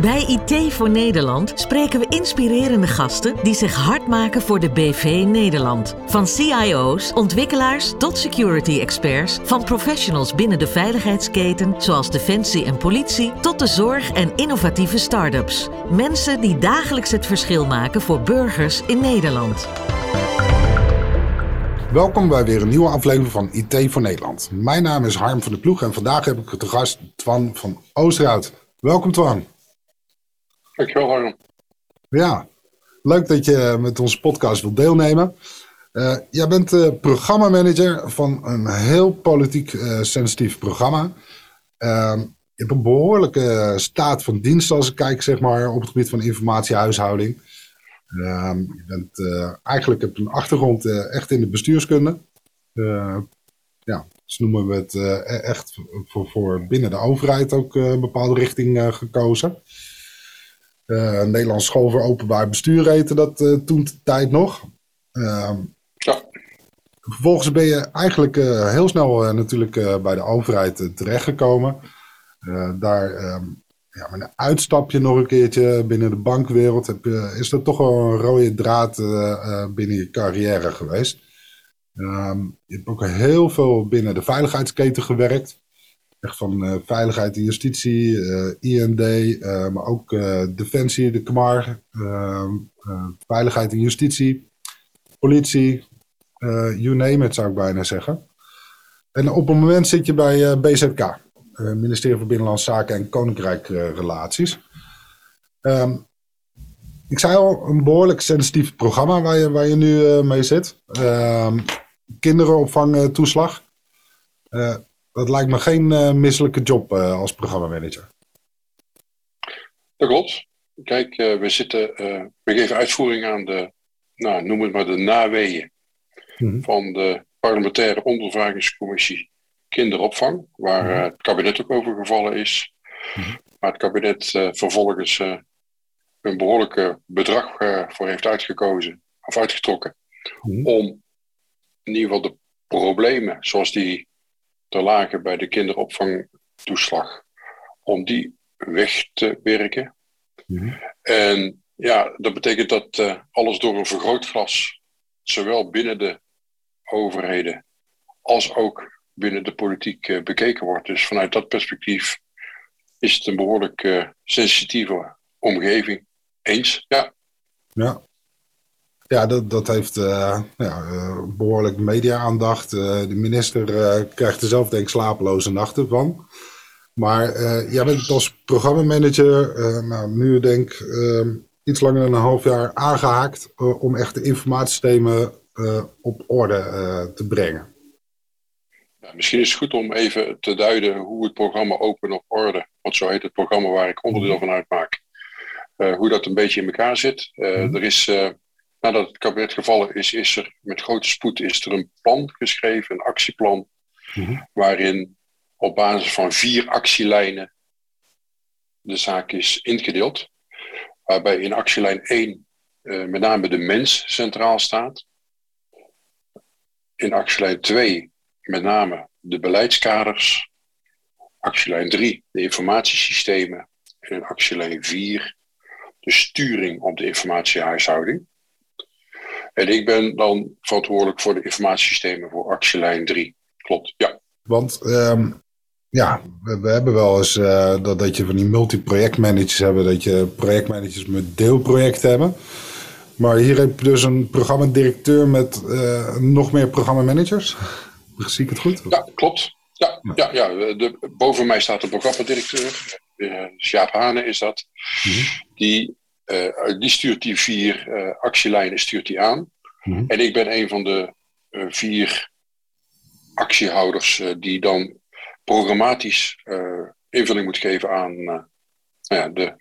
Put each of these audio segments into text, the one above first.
Bij IT voor Nederland spreken we inspirerende gasten die zich hard maken voor de BV Nederland. Van CIO's, ontwikkelaars tot security experts, van professionals binnen de veiligheidsketen zoals defensie en politie tot de zorg en innovatieve start-ups. Mensen die dagelijks het verschil maken voor burgers in Nederland. Welkom bij weer een nieuwe aflevering van IT voor Nederland. Mijn naam is Harm van der Ploeg en vandaag heb ik de gast Twan van Oosterhout. Welkom Twan. Dankjewel, Harm. Ja, leuk dat je met onze podcast wilt deelnemen. Uh, jij bent uh, programmamanager van een heel politiek uh, sensitief programma. Ehm, je hebt een behoorlijke staat van dienst als ik kijk zeg maar, op het gebied van informatiehuishouding. Ehm, je bent eigenlijk heb een achtergrond echt in de bestuurskunde. ja, dus noemen we het e-, echt voor, voor binnen de overheid ook een bepaalde richting gekozen. Uh, Nederlands School voor Openbaar Bestuur heette dat uh, toen de tijd nog. Uh, ja. Vervolgens ben je eigenlijk uh, heel snel natuurlijk bij de overheid terechtgekomen. daar ehm, ja, met een uitstapje nog een keertje binnen de bankwereld. Heb je, is dat toch wel een rode draad binnen je carrière geweest. Ehm, je hebt ook heel veel binnen de veiligheidsketen gewerkt. Echt van uh, veiligheid en justitie, uh, IND, uh, maar ook Defensie, de KMAR, ehm, veiligheid en justitie, politie, you name it zou ik bijna zeggen. En op het moment zit je bij BZK, ministerie van Binnenlandse Zaken en Koninkrijkrelaties. Um, ik zei al, een behoorlijk sensitief programma waar je, waar je nu mee zit. Ehm. Uh, dat lijkt me geen uh, misselijke job uh, als programmamanager. Dat klopt. Kijk, uh, we, zitten, we geven uitvoering aan de, nou, noem het maar de naweeën mm-hmm. van de parlementaire ondervragingscommissie kinderopvang, waar mm-hmm. het kabinet ook over gevallen is. Mm-hmm. Maar het kabinet vervolgens een behoorlijke bedrag voor heeft uitgekozen of uitgetrokken om in ieder geval de problemen zoals die te lagen bij de kinderopvangtoeslag, om die weg te werken. Mhm. En ja, dat betekent dat uh, alles door een vergrootglas, zowel binnen de overheden als ook binnen de politiek uh, bekeken wordt. Dus vanuit dat perspectief is het een behoorlijk uh, sensitieve omgeving. Eens, ja. Ja, ja, dat, dat heeft uh, ja, uh, behoorlijk media-aandacht. Uh, de minister krijgt er zelf denk ik slapeloze nachten van. Maar jij bent als programmamanager nou, nu denk ik iets langer dan een half jaar aangehaakt om echt de informatiesystemen op orde te brengen. Ja, misschien is het goed om even te duiden hoe het programma Open op Orde, want zo heet het programma waar ik onderdeel van uitmaak, hoe dat een beetje in elkaar zit. Mm Er is nadat het kabinet gevallen is, is er met grote spoed is er een plan geschreven, een actieplan, mhm. waarin op basis van vier actielijnen de zaak is ingedeeld. Waarbij in actielijn 1 uh, eh, met name de mens centraal staat. In actielijn 2 met name de beleidskaders. Actielijn 3 de informatiesystemen. En in actielijn 4 de sturing op de informatiehuishouding. En ik ben dan verantwoordelijk voor de informatiesystemen voor actielijn 3. Klopt, ja. Want um, ja, we, we, hebben wel eens uh, dat, dat je van die multi-projectmanagers hebben, dat je projectmanagers met deelprojecten hebben. Maar hier heb je dus een programmadirecteur met uh, nog meer programmamanagers. Zie ik het goed? Ja, klopt. Ja, ja. ja, de, boven mij staat de programmadirecteur. Uh, Sjaap Hane is dat. Mm -hmm. Die die stuurt die vier uh, actielijnen stuurt die aan. Mhm. En ik ben een van de uh, vier actiehouders die dan programmatisch invulling moet geven aan nou ja, de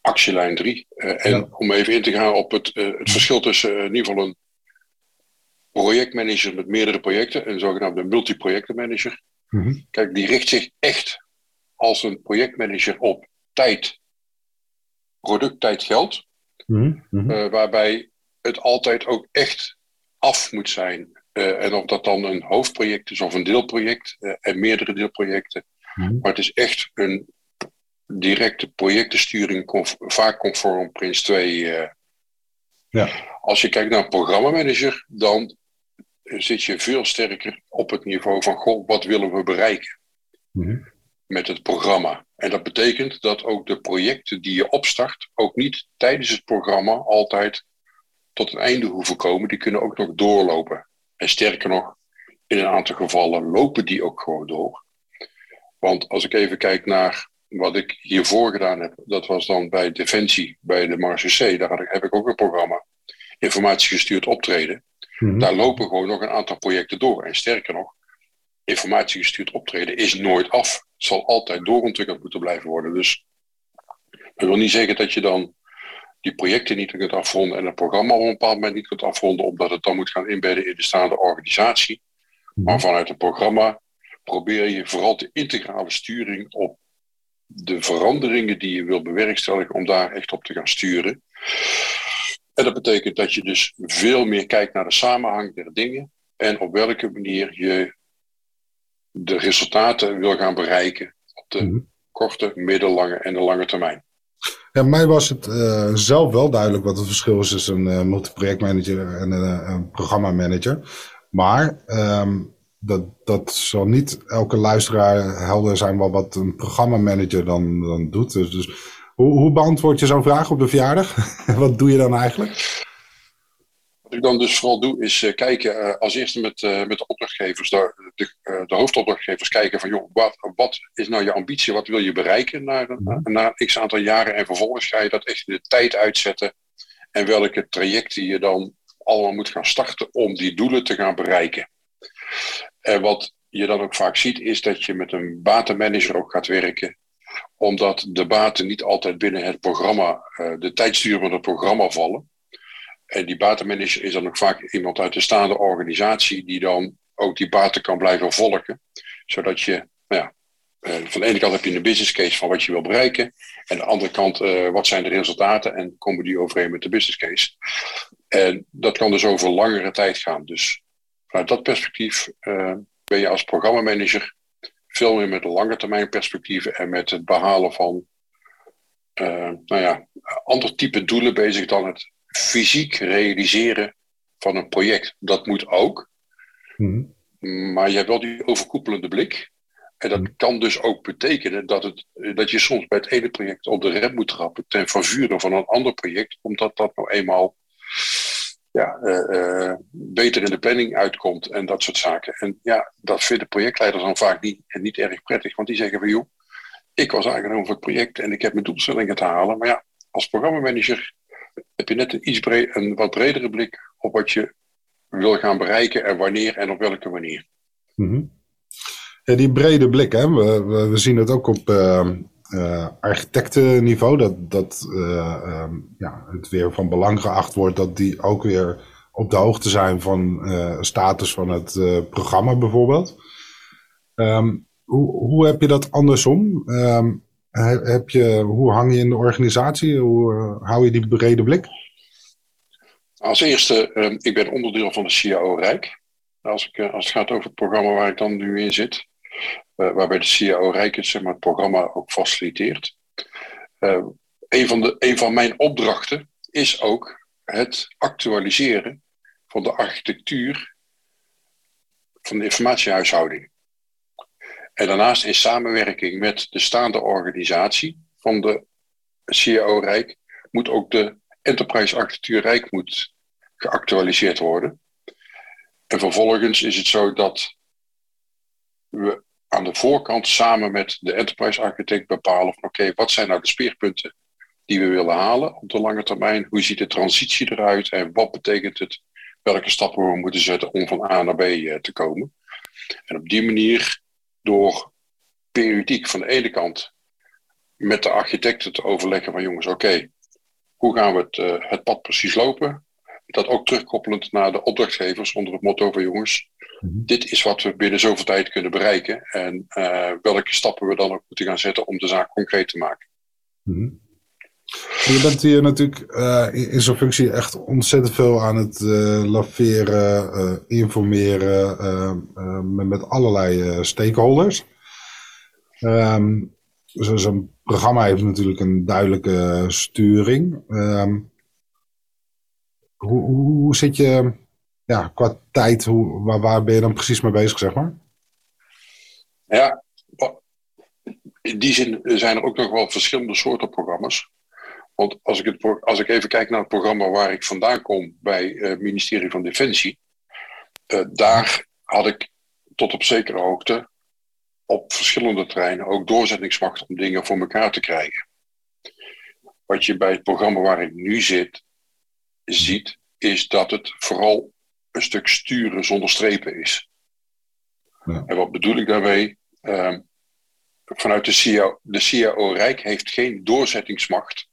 actielijn 3. en ja. om even in te gaan op het, het verschil tussen in ieder geval een projectmanager met meerdere projecten, een zogenaamde multiprojectenmanager. Mm Kijk, die richt zich echt als een projectmanager op tijd product, tijd, geld. Mm -hmm. uh, waarbij het altijd ook echt af moet zijn. Uh, en of dat dan een hoofdproject is of een deelproject uh, en meerdere deelprojecten. Mm -hmm. Maar het is echt een directe projectensturing vaak conform Prins 2. Uh, ja. Als je kijkt naar een programmamanager, dan zit je veel sterker op het niveau van, goh, wat willen we bereiken mhm. Met het programma? En dat betekent dat ook de projecten die je opstart, ook niet tijdens het programma altijd tot het einde hoeven komen. Die kunnen ook nog doorlopen. En sterker nog, in een aantal gevallen lopen die ook gewoon door. Want als ik even kijk naar wat ik hiervoor gedaan heb, dat was dan bij Defensie, bij de Marge C, daar heb ik ook een programma. Informatie gestuurd optreden. Mhm. Daar lopen gewoon nog een aantal projecten door. En sterker nog, informatie gestuurd optreden is nooit af. Het zal altijd doorontwikkeld moeten blijven worden. Dus dat wil niet zeggen dat je dan die projecten niet kunt afronden en het programma op een bepaald moment niet kunt afronden, omdat het dan moet gaan inbedden in de staande organisatie. Mhm. Maar vanuit het programma probeer je vooral de integrale sturing op de veranderingen die je wil bewerkstelligen, om daar echt op te gaan sturen. En dat betekent dat je dus veel meer kijkt naar de samenhang der dingen en op welke manier je de resultaten wil gaan bereiken op de mhm. korte, middellange en de lange termijn. Ja, mij was het uh, zelf wel duidelijk wat het verschil is tussen een uh, multiprojectmanager en een, een programmamanager. Maar um, dat, dat zal niet elke luisteraar helder zijn wat, wat een programmamanager dan, dan doet. Dus, dus hoe, hoe beantwoord je zo'n vraag op de verjaardag? wat doe je dan eigenlijk? Wat ik dan dus vooral doe, is uh, kijken uh, als eerste met, uh, met de opdrachtgevers, de, de, de, hoofdopdrachtgevers, kijken van joh, wat, wat is nou je ambitie, wat wil je bereiken na, na, na x aantal jaren en vervolgens ga je dat echt in de tijd uitzetten en welke trajecten je dan allemaal moet gaan starten om die doelen te gaan bereiken. En wat je dan ook vaak ziet, is dat je met een batenmanager ook gaat werken, omdat de baten niet altijd binnen het programma, de tijdstuur van het programma vallen. En die batenmanager is dan ook vaak iemand uit de staande organisatie die dan ook die baten kan blijven volgen. Zodat je, nou ja, eh, van de ene kant heb je een business case van wat je wil bereiken. En aan de andere kant, uh, wat zijn de resultaten en komen die overeen met de business case. En dat kan dus over langere tijd gaan. Dus vanuit dat perspectief uh, ben je als programmamanager veel meer met lange termijn perspectieven en met het behalen van nou ja, ander type doelen bezig dan het fysiek realiseren van een project. Dat moet ook. Mhm. Maar je hebt wel die overkoepelende blik. En dat mhm. kan dus ook betekenen dat, het, dat je soms bij het ene project op de rem moet trappen ten favure van een ander project, omdat dat nou eenmaal ja, uh, uh, beter in de planning uitkomt en dat soort zaken. En ja, dat vinden projectleiders dan vaak niet, niet erg prettig, want die zeggen van joh, ik was aangenomen voor het project en ik heb mijn doelstellingen te halen. Maar ja, als programmamanager heb je net een, iets een wat bredere blik op wat je wil gaan bereiken en wanneer en op welke manier. Ja, die brede blik, hè? We, we, zien het ook op uh, architectenniveau, dat, dat uh, ja, het weer van belang geacht wordt dat die ook weer op de hoogte zijn van status van het programma bijvoorbeeld. Um, hoe, hoe heb je dat andersom? Heb je, hoe hang je in de organisatie? Hoe uh, hou je die brede blik? Als eerste, uh, ik ben onderdeel van de CIO Rijk. Als, ik, uh, als het gaat over het programma waar ik dan nu in zit. Uh, waarbij de CIO Rijk het, zeg maar, het programma ook faciliteert. een, van de, een van mijn opdrachten is ook het actualiseren van de architectuur van de informatiehuishouding. En daarnaast in samenwerking met de staande organisatie van de CIO Rijk moet ook de enterprise architectuur Rijk moet geactualiseerd worden. En vervolgens is het zo dat we aan de voorkant samen met de enterprise architect bepalen van oké, wat zijn nou de speerpunten die we willen halen op de lange termijn? Hoe ziet de transitie eruit en wat betekent het? Welke stappen we moeten zetten om van A naar B eh, te komen? En op die manier door periodiek van de ene kant met de architecten te overleggen van jongens, oké, hoe gaan we het, uh, het pad precies lopen? Dat ook terugkoppelend naar de opdrachtgevers onder het motto van jongens, mhm. dit is wat we binnen zoveel tijd kunnen bereiken en uh, welke stappen we dan ook moeten gaan zetten om de zaak concreet te maken. Mm Je bent hier natuurlijk uh, in zo'n functie echt ontzettend veel aan het uh, laveren, uh, informeren met allerlei stakeholders. Um, zo'n programma heeft natuurlijk een duidelijke sturing. Ehm, hoe, hoe, zit je ja, qua tijd, hoe, waar, waar ben je dan precies mee bezig, zeg maar? Ja, in die zin zijn er ook nog wel verschillende soorten programma's. Want als ik, het, als ik even kijk naar het programma waar ik vandaan kom bij het ministerie van Defensie, uh, daar had ik tot op zekere hoogte op verschillende terreinen ook doorzettingsmacht om dingen voor elkaar te krijgen. Wat je bij het programma waar ik nu zit ziet, is dat het vooral een stuk sturen zonder strepen is. Ja. En wat bedoel ik daarmee? Uh, vanuit de CIO, de CIO Rijk heeft geen doorzettingsmacht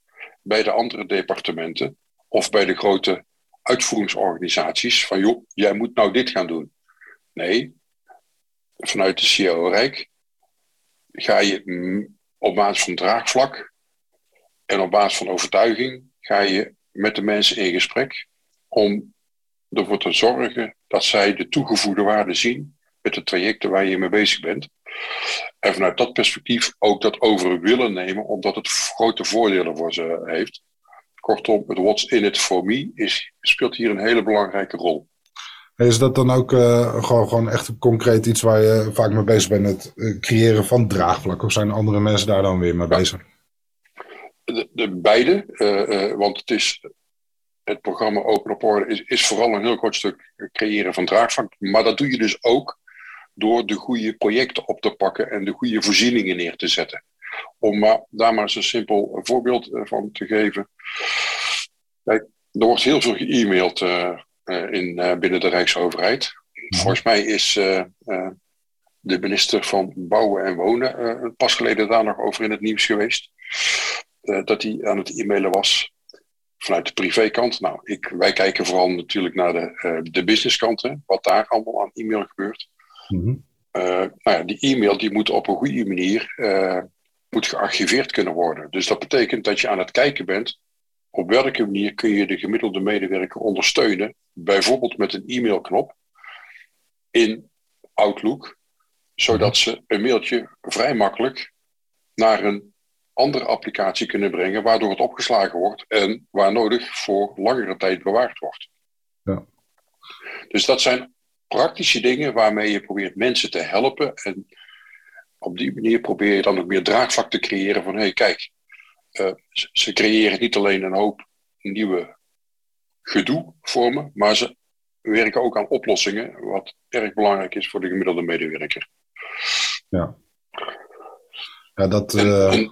bij de andere departementen of bij de grote uitvoeringsorganisaties van joh, jij moet nou dit gaan doen. Nee, vanuit de CIO Rijk ga je op basis van draagvlak en op basis van overtuiging ga je met de mensen in gesprek om ervoor te zorgen dat zij de toegevoegde waarde zien met de trajecten waar je mee bezig bent. En vanuit dat perspectief ook dat over willen nemen, omdat het grote voordelen voor ze heeft. Kortom, het what's in it for me is, speelt hier een hele belangrijke rol. Is dat dan ook uh, gewoon, gewoon echt concreet iets waar je vaak mee bezig bent, het uh, creëren van draagvlak? Of zijn andere mensen daar dan weer mee bezig? De, de beide, uh, want het is het programma Open op Orde is, is vooral een heel kort stuk creëren van draagvlak. Maar dat doe je dus ook door de goede projecten op te pakken en de goede voorzieningen neer te zetten. Om maar, daar maar eens een simpel voorbeeld van te geven. Kijk, er wordt heel veel ge-mailed uh, in, uh, binnen de Rijksoverheid. Mhm. Volgens mij is uh, de minister van Bouwen en Wonen pas geleden daar nog over in het nieuws geweest. dat hij aan het e-mailen was vanuit de privékant. Nou, ik, wij kijken vooral natuurlijk naar de, de businesskant, wat daar allemaal aan e-mail gebeurt. Mm nou ja, die e-mail die moet op een goede manier moet gearchiveerd kunnen worden. Dus dat betekent dat je aan het kijken bent op welke manier kun je de gemiddelde medewerker ondersteunen, bijvoorbeeld met een e-mailknop in Outlook, zodat ze een mailtje vrij makkelijk naar een andere applicatie kunnen brengen, waardoor het opgeslagen wordt en waar nodig voor langere tijd bewaard wordt. Ja. Dus dat zijn praktische dingen waarmee je probeert mensen te helpen en op die manier probeer je dan ook meer draagvlak te creëren van hé hey, kijk, uh, ze creëren niet alleen een hoop nieuwe gedoe-vormen, maar ze werken ook aan oplossingen, wat erg belangrijk is voor de gemiddelde medewerker. Ja, ja dat, uh,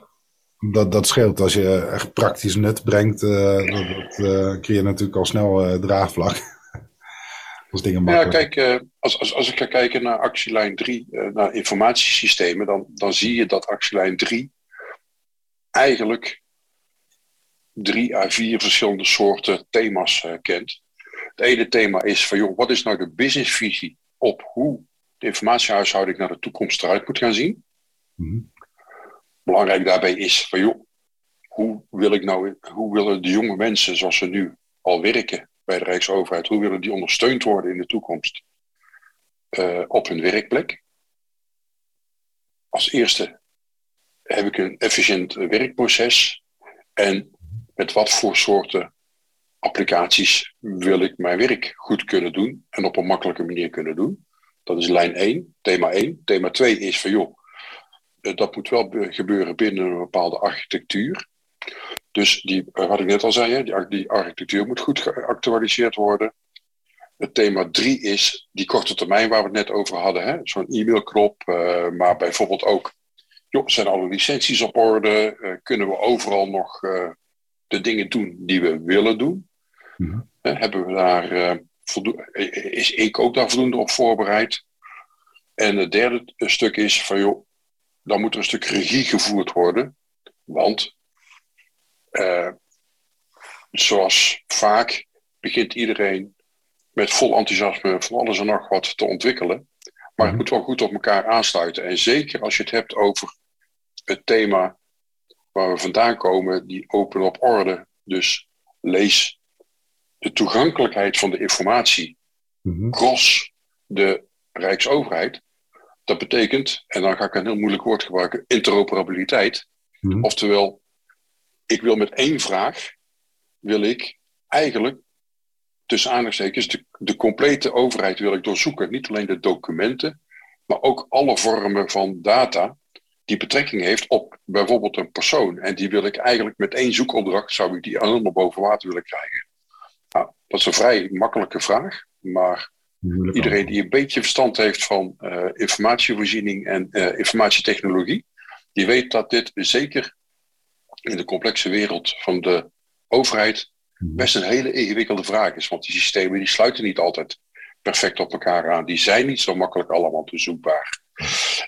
dat, dat scheelt. Als je echt praktisch nut brengt, uh, dat, dat creëer je natuurlijk al snel draagvlak. Als dingen Ja, kijk, als, als, als ik ga kijken naar actielijn 3, naar informatiesystemen, dan, dan zie je dat actielijn 3 eigenlijk drie à vier verschillende soorten thema's uh, kent. Het ene thema is van, joh, wat is nou de businessvisie op hoe de informatiehuishouding naar de toekomst eruit moet gaan zien? Mm Belangrijk daarbij is van, joh, hoe wil ik nou, hoe willen de jonge mensen zoals ze nu al werken bij de Rijksoverheid, hoe willen die ondersteund worden in de toekomst uh, op hun werkplek? Als eerste heb ik een efficiënt werkproces en met wat voor soorten applicaties wil ik mijn werk goed kunnen doen en op een makkelijke manier kunnen doen. Dat is lijn 1, thema 1. Thema 2 is van joh, eh, dat moet wel gebeuren binnen een bepaalde architectuur. Dus die, eh, wat ik net al zei, die, die architectuur moet goed geactualiseerd worden. Het thema 3 is die korte termijn waar we het net over hadden. Zo'n e-mailknop, uh, maar bijvoorbeeld ook joh, zijn alle licenties op orde? Uh, kunnen we overal nog uh, de dingen doen die we willen doen? Mm hebben we daar, is ik ook daar voldoende op voorbereid? En het derde stuk is van, joh, dan moet er een stuk regie gevoerd worden. Want, zoals vaak, begint iedereen met vol enthousiasme van alles en nog wat te ontwikkelen. Maar het mhm. moet wel goed op elkaar aansluiten. En zeker als je het hebt over het thema waar we vandaan komen, die open op orde. Dus lees de toegankelijkheid van de informatie mm de Rijksoverheid. Dat betekent, en dan ga ik een heel moeilijk woord gebruiken, interoperabiliteit. Mhm. Oftewel, ik wil met één vraag, wil ik eigenlijk, tussen aanhalingstekens, de, de complete overheid wil ik doorzoeken. Niet alleen de documenten, maar ook alle vormen van data die betrekking heeft op bijvoorbeeld een persoon. En die wil ik eigenlijk met één zoekopdracht, zou ik die allemaal boven water willen krijgen. Nou, dat is een vrij makkelijke vraag, maar iedereen die een beetje verstand heeft van uh, informatievoorziening en uh, informatietechnologie, die weet dat dit zeker in de complexe wereld van de overheid mhm. best een hele ingewikkelde vraag is. Want die systemen die sluiten niet altijd perfect op elkaar aan. Die zijn niet zo makkelijk allemaal bezoekbaar.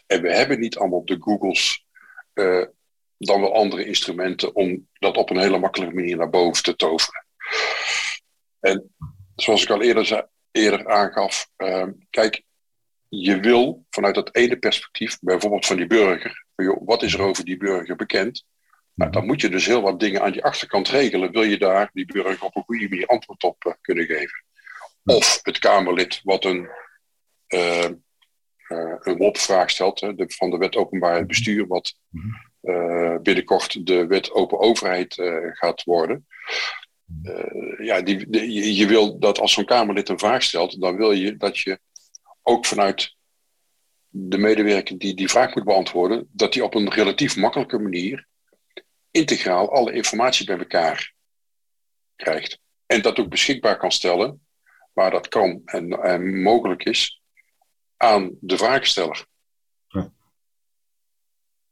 En we hebben niet allemaal de Googles, uh, dan wel andere instrumenten om dat op een hele makkelijke manier naar boven te toveren. En zoals ik al eerder, zei, eerder aangaf, uh, kijk, je wil vanuit dat ene perspectief, bijvoorbeeld van die burger, wat is er over die burger bekend? Nou, dan moet je dus heel wat dingen aan die achterkant regelen. Wil je daar die burger op een goede manier antwoord op uh, kunnen geven? Of het Kamerlid wat een, uh, uh, een WOP-vraag stelt hè, de, van de wet openbaarheid bestuur, wat binnenkort de wet open overheid gaat worden. ja, die, de, je wil dat als zo'n Kamerlid een vraag stelt, dan wil je dat je ook vanuit de medewerker die die vraag moet beantwoorden, dat die op een relatief makkelijke manier integraal alle informatie bij elkaar krijgt. En dat ook beschikbaar kan stellen, waar dat kan en, en mogelijk is, aan de vraagsteller. Ja.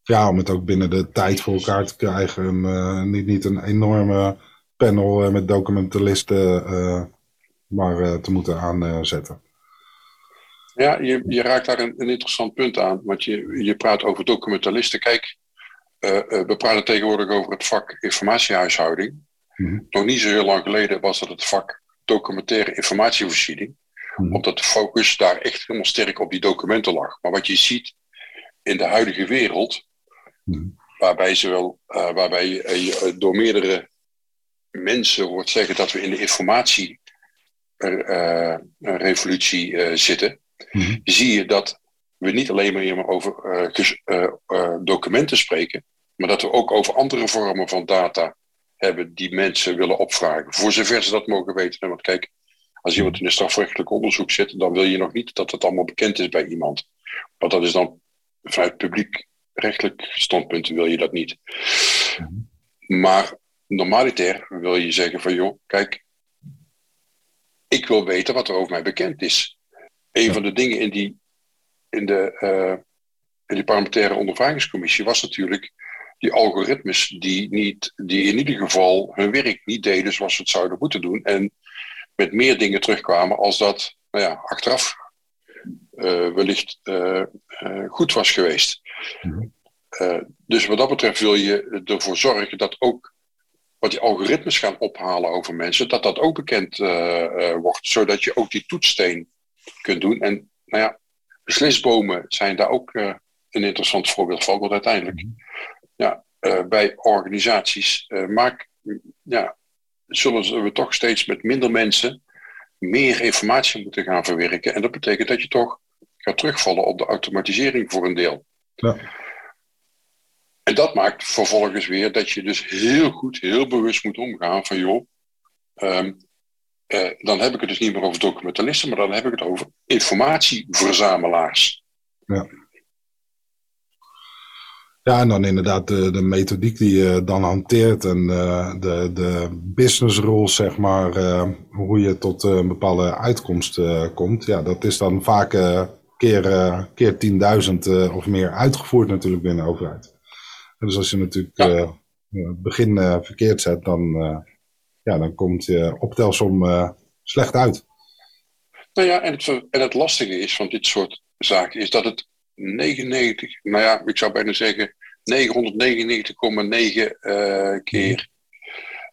ja. om het ook binnen de tijd voor elkaar te krijgen. Uh, niet, niet een enorme panel uh, met documentalisten uh, maar te moeten aanzetten. Ja, je, je raakt daar een, een, interessant punt aan. Want je, je praat over documentalisten. Kijk, we praten tegenwoordig over het vak informatiehuishouding. Mhm. Nog niet zo heel lang geleden was dat het vak documentaire informatievoorziening. Mhm. Omdat de focus daar echt helemaal sterk op die documenten lag. Maar wat je ziet in de huidige wereld, mhm. waarbij, zowel, uh, waarbij je door meerdere mensen hoort zeggen dat we in de informatierevolutie zitten, zie je dat we niet alleen maar over documenten spreken, maar dat we ook over andere vormen van data hebben die mensen willen opvragen. Voor zover ze dat mogen weten. Want kijk, als iemand in een strafrechtelijk onderzoek zit, dan wil je nog niet dat het allemaal bekend is bij iemand. Want dat is dan vanuit publiekrechtelijk standpunt wil je dat niet. Maar normaliter wil je zeggen van joh, kijk, ik wil weten wat er over mij bekend is. Een van de dingen in die, in de, uh, in die parlementaire ondervragingscommissie was natuurlijk die algoritmes die, niet, die in ieder geval hun werk niet deden zoals ze het zouden moeten doen. En met meer dingen terugkwamen als dat nou ja, achteraf uh, wellicht uh, uh, goed was geweest. Mhm. dus wat dat betreft wil je ervoor zorgen dat ook wat die algoritmes gaan ophalen over mensen, dat dat ook bekend wordt, zodat je ook die toetssteen kunt doen. En nou ja, beslisbomen zijn daar ook een interessant voorbeeld van, want uiteindelijk mhm bij organisaties uh, maak, ja, zullen we toch steeds met minder mensen meer informatie moeten gaan verwerken. En dat betekent dat je toch gaat terugvallen op de automatisering voor een deel. Ja. En dat maakt vervolgens weer dat je dus heel goed, heel bewust moet omgaan van joh, um, uh, dan heb ik het dus niet meer over documentalisten, maar dan heb ik het over informatieverzamelaars. Ja. Ja, en dan inderdaad de, de methodiek die je dan hanteert en uh, de, de business rules, zeg maar, uh, hoe je tot uh, een bepaalde uitkomst komt. Ja, dat is dan vaak keer, keer 10.000 of meer uitgevoerd natuurlijk binnen de overheid. En dus als je natuurlijk het begin verkeerd zet, dan, ja, dan komt je optelsom slecht uit. Nou ja, en het, en het lastige is van dit soort zaken is dat het 99, nou ja, ik zou bijna zeggen 999,9 uh, keer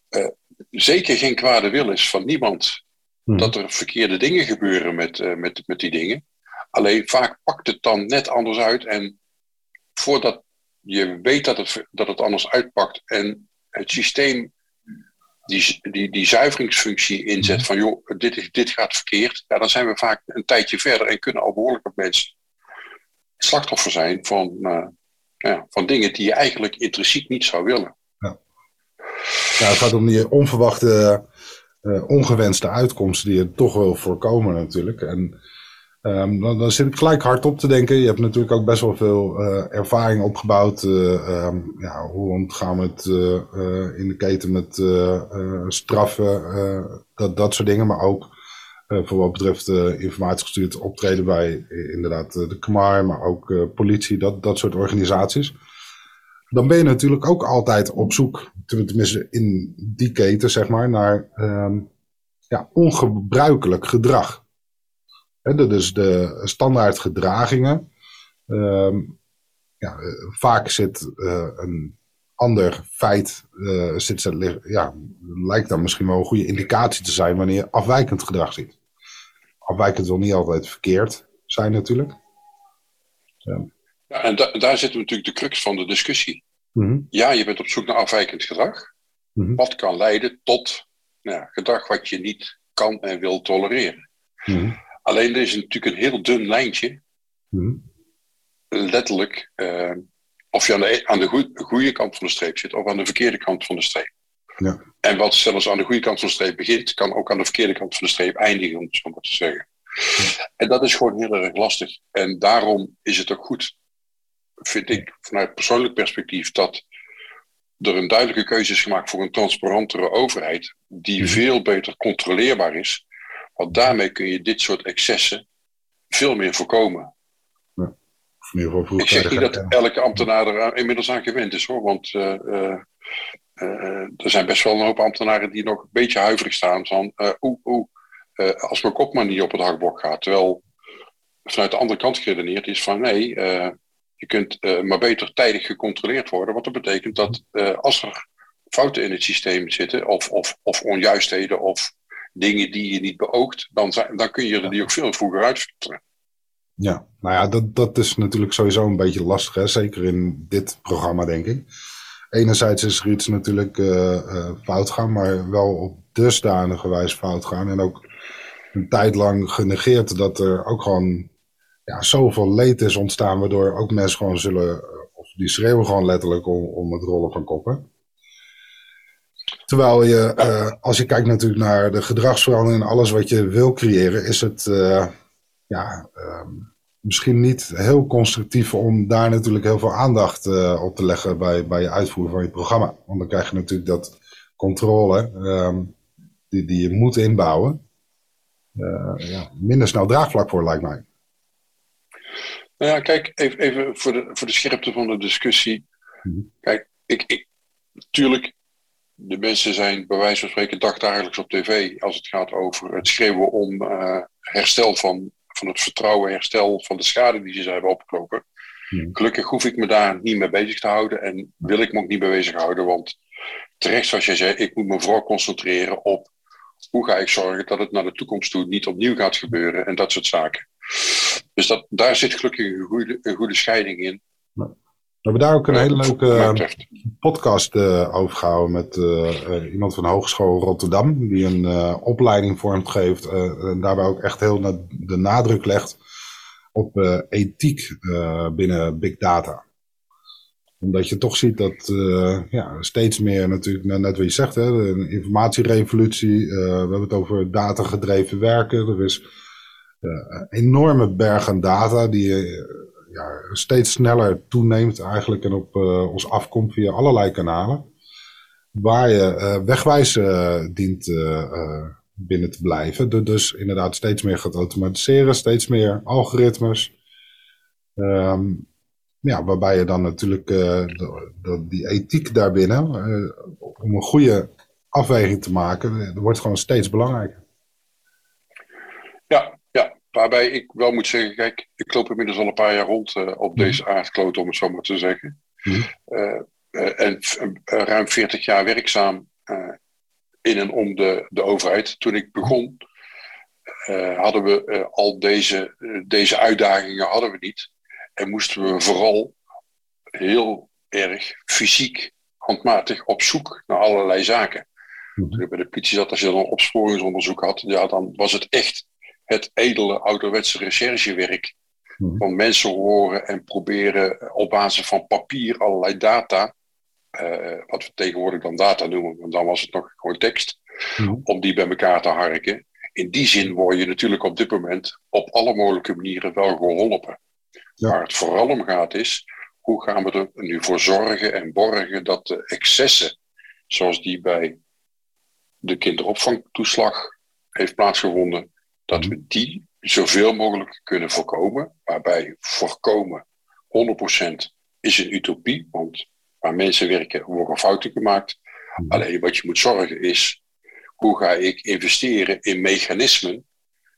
uh, zeker geen kwade wil is van niemand hmm. dat er verkeerde dingen gebeuren met, uh, met, met die dingen. Alleen vaak pakt het dan net anders uit en voordat je weet dat het, dat het anders uitpakt en het systeem die, die, die zuiveringsfunctie inzet hmm. van joh, dit, dit gaat verkeerd, ja, dan zijn we vaak een tijdje verder en kunnen al behoorlijk op mensen slachtoffer zijn van, ja, van dingen die je eigenlijk intrinsiek niet zou willen. Ja. Het gaat om die onverwachte, ongewenste uitkomsten die je toch wil voorkomen natuurlijk. En Um, dan, dan, zit ik gelijk hard op te denken. Je hebt natuurlijk ook best wel veel uh, ervaring opgebouwd. Uh, um, ja, hoe omgaan we het in de keten met straffen, dat, dat soort dingen. Maar ook voor wat betreft informatiegestuurd optreden bij inderdaad de KMAR, maar ook politie, dat, dat soort organisaties. Dan ben je natuurlijk ook altijd op zoek, tenminste in die keten zeg maar, naar um, ja, ongebruikelijk gedrag dus de standaard gedragingen. Ehm, ja, vaak zit een ander feit, uh, zit, ja, lijkt dan misschien wel een goede indicatie te zijn wanneer je afwijkend gedrag ziet. Afwijkend wil niet altijd verkeerd zijn natuurlijk. Ja, ja en da daar zit natuurlijk de crux van de discussie. Mhm. Ja, je bent op zoek naar afwijkend gedrag. Mhm. Wat kan leiden tot nou, gedrag wat je niet kan en wil tolereren. Mm Alleen er is natuurlijk een heel dun lijntje. Letterlijk, uh, of je aan de, aan de goede kant van de streep zit of aan de verkeerde kant van de streep. Ja. En wat zelfs aan de goede kant van de streep begint, kan ook aan de verkeerde kant van de streep eindigen, om het zo maar te zeggen. En dat is gewoon heel erg lastig. En daarom is het ook goed, vind ik, vanuit persoonlijk perspectief, dat er een duidelijke keuze is gemaakt voor een transparantere overheid, die hmm. veel beter controleerbaar is want daarmee kun je dit soort excessen veel meer voorkomen. Ik zeg niet dat elke ambtenaar er inmiddels aan gewend is hoor. Want uh, uh, uh, er zijn best wel een hoop ambtenaren die nog een beetje huiverig staan van oeh, oeh, als mijn kop maar niet op het hakblok gaat. Terwijl vanuit de andere kant geredeneerd is van nee, je kunt maar beter tijdig gecontroleerd worden. Wat dat betekent dat als er fouten in het systeem zitten, of, of, of onjuistheden, of dingen die je niet beoogt, dan, zijn, dan kun je er die ook veel vroeger uitfilteren. Ja, nou ja, dat, dat is natuurlijk sowieso een beetje lastig, hè? zeker in dit programma, denk ik. Enerzijds is er iets natuurlijk uh, fout gaan, maar wel op dusdanige wijze fout gaan. En ook een tijd lang genegeerd dat er ook gewoon ja, zoveel leed is ontstaan, waardoor ook mensen gewoon zullen, of die schreeuwen gewoon letterlijk om, om het rollen van koppen. Terwijl je, als je kijkt natuurlijk naar de gedragsverandering en alles wat je wil creëren, is het ja, uh, misschien niet heel constructief om daar natuurlijk heel veel aandacht uh, op te leggen bij, bij je uitvoering van je programma. Want dan krijg je natuurlijk dat controle ehm, die, die je moet inbouwen, ja, minder snel draagvlak voor, lijkt mij. Nou ja, kijk, even, even voor, de, voor de scherpte van de discussie. Mhm. Kijk, ik, ik, natuurlijk de mensen zijn bij wijze van spreken dagdagelijks op tv als het gaat over het schreeuwen om uh, herstel van, van het vertrouwen, herstel van de schade die ze hebben opgelopen. Hmm. Gelukkig hoef ik me daar niet mee bezig te houden en wil ik me ook niet mee bezighouden, want terecht zoals jij zei, ik moet me vooral concentreren op hoe ga ik zorgen dat het naar de toekomst toe niet opnieuw gaat gebeuren en dat soort zaken. Dus dat, daar zit gelukkig een goede, een goede scheiding in. We hebben daar ook een hele leuke eh, podcast uh, over gehouden met uh, iemand van de Hogeschool Rotterdam, die een uh, opleiding vormt geeft en daarbij ook echt heel de nadruk legt op ethiek binnen big data. Omdat je toch ziet dat ja, steeds meer natuurlijk, net wat je zegt, hè, een informatierevolutie, we hebben het over datagedreven werken, er is een enorme berg aan data die ja, steeds sneller toeneemt eigenlijk en op uh, ons afkomt via allerlei kanalen. Waar je uh, wegwijs uh, dient binnen te blijven. Dus inderdaad steeds meer gaat automatiseren, steeds meer algoritmes. Um, ja, waarbij je dan natuurlijk de, die ethiek daarbinnen, om een goede afweging te maken, wordt gewoon steeds belangrijker. Waarbij ik wel moet zeggen, kijk, ik loop inmiddels al een paar jaar rond uh, op mhm. deze aardkloot, om het zo maar te zeggen. Mm. Uh, uh, en ruim 40 jaar werkzaam in en om de, de overheid. Toen ik begon, hadden we al deze, deze uitdagingen hadden we niet. En moesten we vooral heel erg fysiek, handmatig op zoek naar allerlei zaken. Mm. Toen ik bij de politie zat, als je dan een opsporingsonderzoek had, ja, dan was het echt het edele ouderwetse recherchewerk Mhm. Van mensen horen en proberen op basis van papier allerlei data, uh, wat we tegenwoordig dan data noemen, want dan was het nog gewoon tekst, mhm. om die bij elkaar te harken. In die zin word je natuurlijk op dit moment op alle mogelijke manieren wel geholpen. Waar het vooral om gaat is, hoe gaan we er nu voor zorgen en borgen dat de excessen, zoals die bij de kinderopvangtoeslag heeft plaatsgevonden, dat we die zoveel mogelijk kunnen voorkomen. Waarbij voorkomen 100% is een utopie, want waar mensen werken worden fouten gemaakt. Mhm. Alleen wat je moet zorgen is, hoe ga ik investeren in mechanismen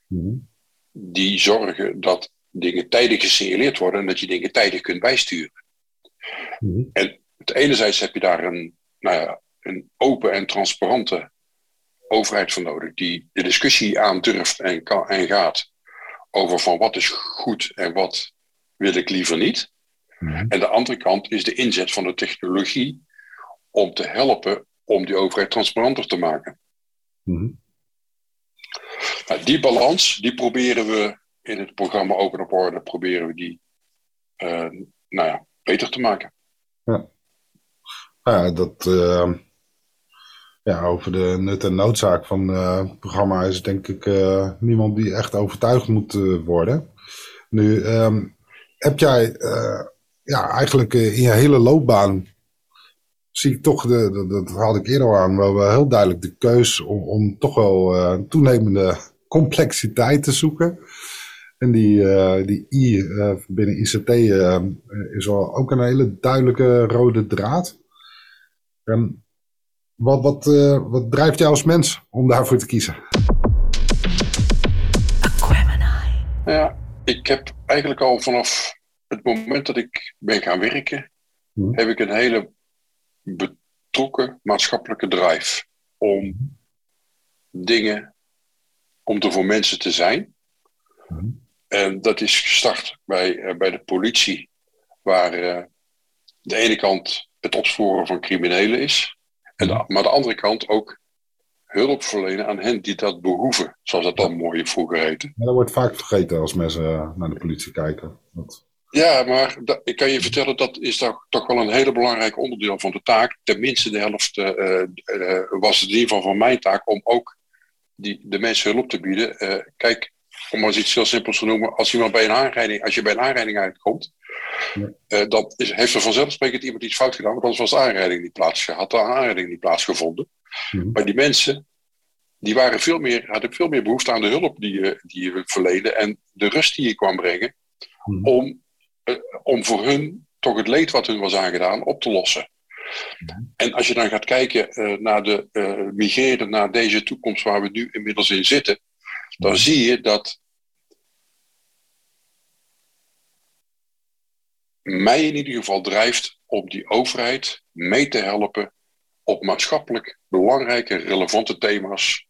mhm. die zorgen dat dingen tijdig gesignaleerd worden en dat je dingen tijdig kunt bijsturen. Mhm. En het enerzijds heb je daar een, nou ja, een open en transparante overheid voor nodig, die de discussie aandurft en, kan, en gaat over van wat is goed en wat wil ik liever niet. Mhm. En de andere kant is de inzet van de technologie om te helpen om die overheid transparanter te maken. Mhm. nou, die balans, die proberen we in het programma Open op Orde, proberen we die uh, nou ja, beter te maken. Ja, ja dat, uh, ja, over de nut en noodzaak van uh, het programma is denk ik uh, niemand die echt overtuigd moet uh, worden. Nu, um, heb jij ja, eigenlijk in je hele loopbaan, zie ik toch, de, dat had ik eerder aan, wel, wel heel duidelijk de keus om, om toch wel toenemende complexiteit te zoeken. En die, die I binnen ICT is wel ook een hele duidelijke rode draad. En wat, wat, uh, wat drijft jou als mens om daarvoor te kiezen? Ja, ik heb eigenlijk al vanaf het moment dat ik ben gaan werken, hmm. heb ik een hele betrokken maatschappelijke drive om dingen, om er voor mensen te zijn. Hmm. En dat is gestart bij, uh, bij de politie, waar uh, de ene kant het opsporen van criminelen is. En de, maar de andere kant ook hulp verlenen aan hen die dat behoeven. Zoals dat dan mooi vroeger heette. dat wordt vaak vergeten als mensen naar de politie kijken. Dat... Ja, maar ik kan je vertellen, dat is toch, toch wel een hele belangrijk onderdeel van de taak. Tenminste, de helft uh, uh, was het in ieder geval van mijn taak om ook die, de mensen hulp te bieden. kijk, om maar eens iets heel simpels te noemen. Als, iemand bij een aanrijding, als je bij een aanrijding uitkomt, uh, dan is, heeft er vanzelfsprekend iemand iets fout gedaan, want anders was de aanrijding niet plaatsgevonden, had de aanrijding niet plaatsgevonden. Maar die mensen, die waren veel meer, hadden veel meer behoefte aan de hulp die je, die je verleende en de rust die je kwam brengen, mhm. om, uh, om voor hun toch het leed wat hun was aangedaan op te lossen. En als je dan gaat kijken uh, naar de migreren naar deze toekomst waar we nu inmiddels in zitten, dan zie je dat mij in ieder geval drijft om die overheid mee te helpen op maatschappelijk belangrijke, relevante thema's.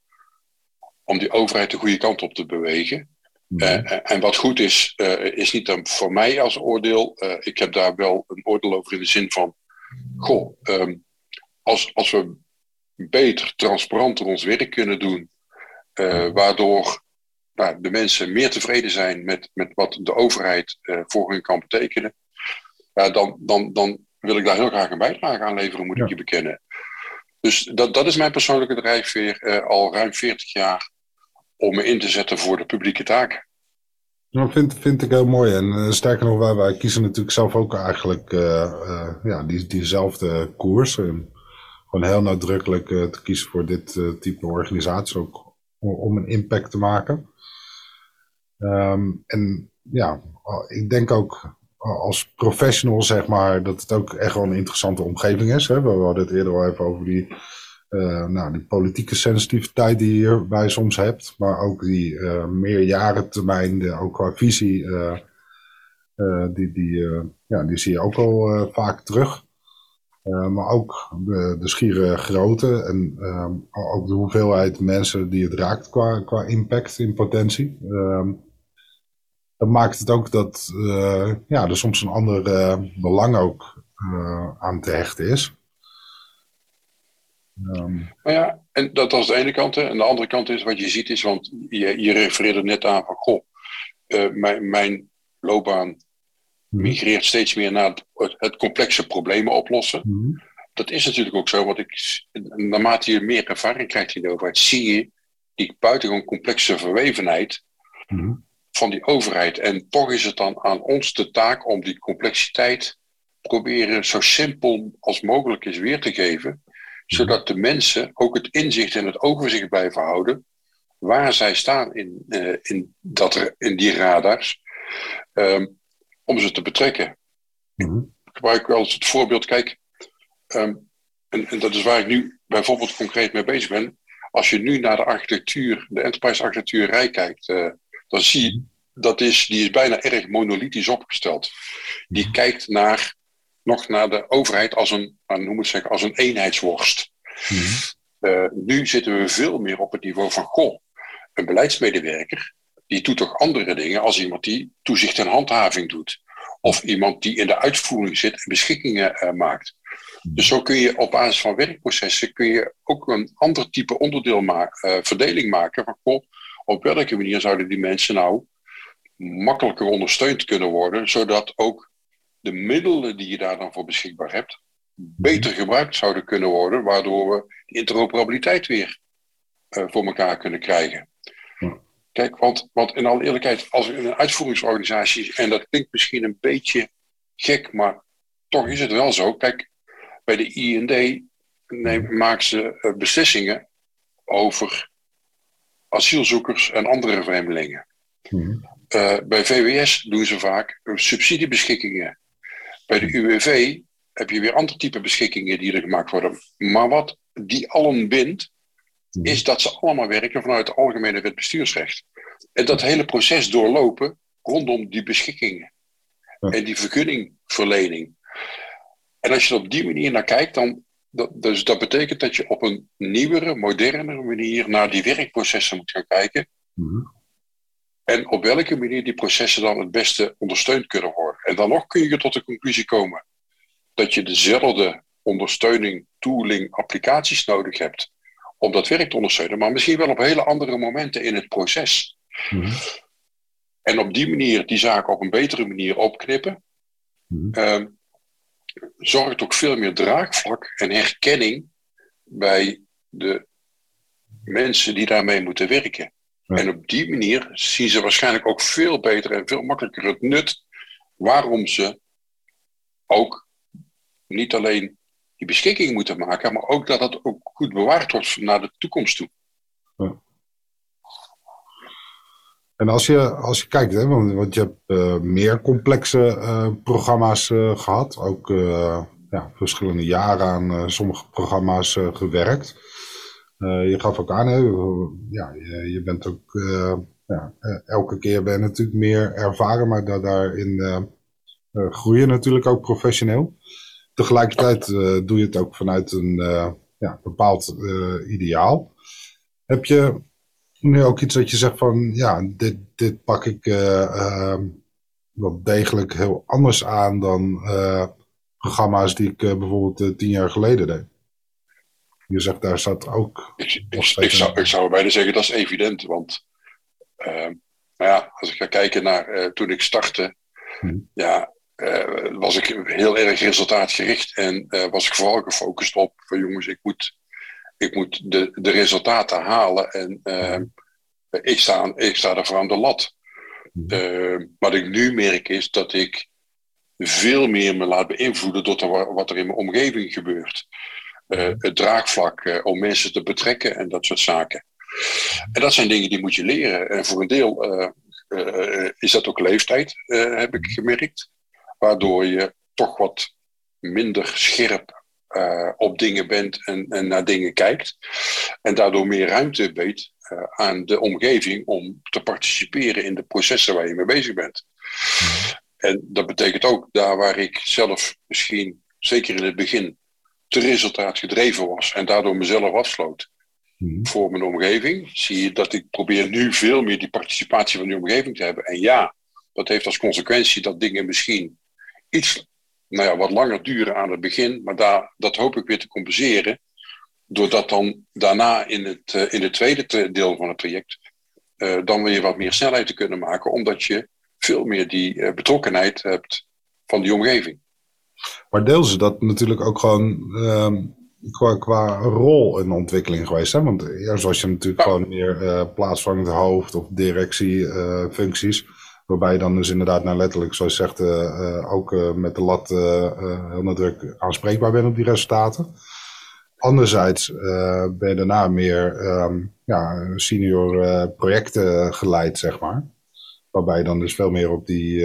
Om die overheid de goede kant op te bewegen. Mhm. Eh, en wat goed is, uh, is niet dan voor mij als oordeel. Uh, ik heb daar wel een oordeel over in de zin van: goh, um, als, als we beter, transparanter ons werk kunnen doen, waardoor nou, de mensen meer tevreden zijn met, met wat de overheid voor hun kan betekenen, ja, dan, dan, dan wil ik daar heel graag een bijdrage aan leveren, moet ik je bekennen. Dus dat, dat is mijn persoonlijke drijfveer uh, al ruim 40 jaar om me in te zetten voor de publieke taken. Nou, vind, vind ik heel mooi. En uh, sterker nog, wij, wij kiezen natuurlijk zelf ook eigenlijk uh, ja, die, diezelfde koers. En gewoon heel nadrukkelijk te kiezen voor dit type organisatie, ook om, een impact te maken. Um, en ja, ik denk ook als professional, zeg maar, dat het ook echt wel een interessante omgeving is. Hè? We hadden het eerder al even over die, uh, nou, die politieke sensitiviteit die je hierbij soms hebt. Maar ook die uh, meerjarentermijn, ook qua visie, uh, die, die, ja, die zie je ook al vaak terug. Maar ook de, de schiere grootte en ook de hoeveelheid mensen die het raakt qua, impact in potentie. Ehm, dat maakt het ook dat uh, ja, er soms een ander uh, belang ook uh, aan te hechten is. Um. ja, en dat is de ene kant. En de andere kant is wat je ziet is, want je, je refereerde net aan van, goh, mijn, mijn loopbaan. Migreert steeds meer naar het, complexe problemen oplossen. Mhm. Dat is natuurlijk ook zo, want ik, naarmate je meer ervaring krijgt in de overheid, zie je die buitengewoon complexe verwevenheid mhm. van die overheid. En toch is het dan aan ons de taak om die complexiteit proberen zo simpel als mogelijk is weer te geven, zodat de mensen ook het inzicht en het overzicht blijven houden waar zij staan in, uh, in, dat, in die radars, um, om ze te betrekken. Mm Ik gebruik wel eens het voorbeeld, kijk, um, en, en, dat is waar ik nu bijvoorbeeld concreet mee bezig ben. Als je nu naar de architectuur, de enterprise architectuur rij kijkt, uh, dan zie je, dat is, die is bijna erg monolithisch opgesteld. Die mhm. kijkt naar, nog naar de overheid als een, nou, noem het zeggen, als een eenheidsworst. Uh, nu zitten we veel meer op het niveau van, goh, een beleidsmedewerker, die doet toch andere dingen als iemand die toezicht en handhaving doet. Of iemand die in de uitvoering zit en beschikkingen uh, maakt. Dus zo kun je op basis van werkprocessen kun je ook een ander type onderdeel ma uh, verdeling maken. Van, op welke manier zouden die mensen nou makkelijker ondersteund kunnen worden, zodat ook de middelen die je daar dan voor beschikbaar hebt, beter gebruikt zouden kunnen worden, waardoor we interoperabiliteit weer uh, voor elkaar kunnen krijgen. Kijk, want, want in alle eerlijkheid, als in een uitvoeringsorganisatie, en dat klinkt misschien een beetje gek, maar toch is het wel zo. Kijk, bij de IND maken ze eh, beslissingen over asielzoekers en andere vreemdelingen. Uh, bij VWS doen ze vaak subsidiebeschikkingen. Bij de UWV heb je weer andere type beschikkingen die er gemaakt worden. Maar wat die allen bindt, Mhm. Is dat ze allemaal werken vanuit het algemene wet bestuursrecht. En dat hele proces doorlopen rondom die beschikkingen en die vergunningverlening. En als je er op die manier naar kijkt, dan dat, dus dat betekent dat je op een nieuwere, modernere manier naar die werkprocessen moet gaan kijken. Mhm. En op welke manier die processen dan het beste ondersteund kunnen worden. En dan nog kun je tot de conclusie komen dat je dezelfde ondersteuning, tooling, applicaties nodig hebt om dat werk te ondersteunen, maar misschien wel op hele andere momenten in het proces. Mhm. En op die manier die zaken op een betere manier opknippen, mm zorgt ook veel meer draagvlak en herkenning bij de mensen die daarmee moeten werken. En op die manier zien ze waarschijnlijk ook veel beter en veel makkelijker het nut waarom ze ook niet alleen die beschikking moeten maken, maar ook dat het ook goed bewaard wordt naar de toekomst toe. Ja. En als je, als je kijkt, hè, want, je hebt uh, meer complexe uh, programma's uh, gehad, ook ja, verschillende jaren aan sommige programma's gewerkt. je gaf ook aan, hè, ja, je, je bent ook, ja, elke keer ben je natuurlijk meer ervaren, maar da daarin groeien natuurlijk ook professioneel tegelijkertijd uh, doe je het ook vanuit een uh, ja, bepaald uh, ideaal. Heb je nu ook iets dat je zegt van, ja, dit, dit pak ik ehm, wel degelijk heel anders aan dan programma's die ik bijvoorbeeld tien jaar geleden deed? Je zegt, daar zat ook... Ik, ik, ik zou, ik zou bijna zeggen, dat is evident, want... Ehm, nou ja, als ik ga kijken naar toen ik startte, hm. ja, uh, was ik heel erg resultaatgericht en uh, was ik vooral gefocust op van jongens, ik moet, ik moet de, de resultaten halen en uh, ik, sta, ik sta daarvoor aan de lat. Mhm. wat ik nu merk is dat ik veel meer me laat beïnvloeden door wat er in mijn omgeving gebeurt. Mhm. het draagvlak om mensen te betrekken en dat soort zaken. En dat zijn dingen die moet je leren. En voor een deel is dat ook leeftijd, heb ik gemerkt waardoor je toch wat minder scherp uh, op dingen bent en, en, naar dingen kijkt. En daardoor meer ruimte weet uh, aan de omgeving om te participeren in de processen waar je mee bezig bent. En dat betekent ook daar waar ik zelf misschien, zeker in het begin, te resultaat gedreven was en daardoor mezelf afsloot hmm. voor mijn omgeving, zie je dat ik probeer nu veel meer die participatie van die omgeving te hebben. En ja, dat heeft als consequentie dat dingen misschien iets nou ja, wat langer duren aan het begin, maar daar, dat hoop ik weer te compenseren. Doordat dan daarna in het, uh, in het tweede deel van het traject uh, dan weer wat meer snelheid te kunnen maken, omdat je veel meer die betrokkenheid hebt van die omgeving. Maar deels is dat natuurlijk ook gewoon ehm, qua, qua rol in de ontwikkeling geweest. Hè? Want eerst was je natuurlijk gewoon meer plaatsvangend hoofd of directiefuncties. Waarbij je dan dus inderdaad nou letterlijk, zoals je zegt, uh, ook met de lat heel nadrukkelijk aanspreekbaar bent op die resultaten. Anderzijds ben je daarna meer um, ja, senior projecten geleid, zeg maar. Waarbij je dan dus veel meer op die,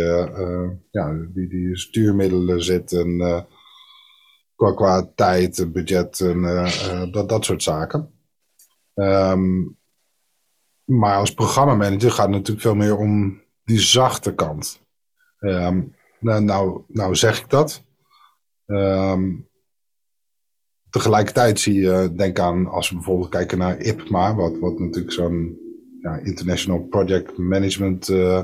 ja, die, die stuurmiddelen zit en qua, qua tijd, budget en dat, dat soort zaken. Um, maar als programmamanager gaat het natuurlijk veel meer om die zachte kant. Um, nou, nou, nou, zeg ik dat. Um, tegelijkertijd zie je, denk aan, als we bijvoorbeeld kijken naar IPMA, wat, wat natuurlijk zo'n ja, International Project Management uh,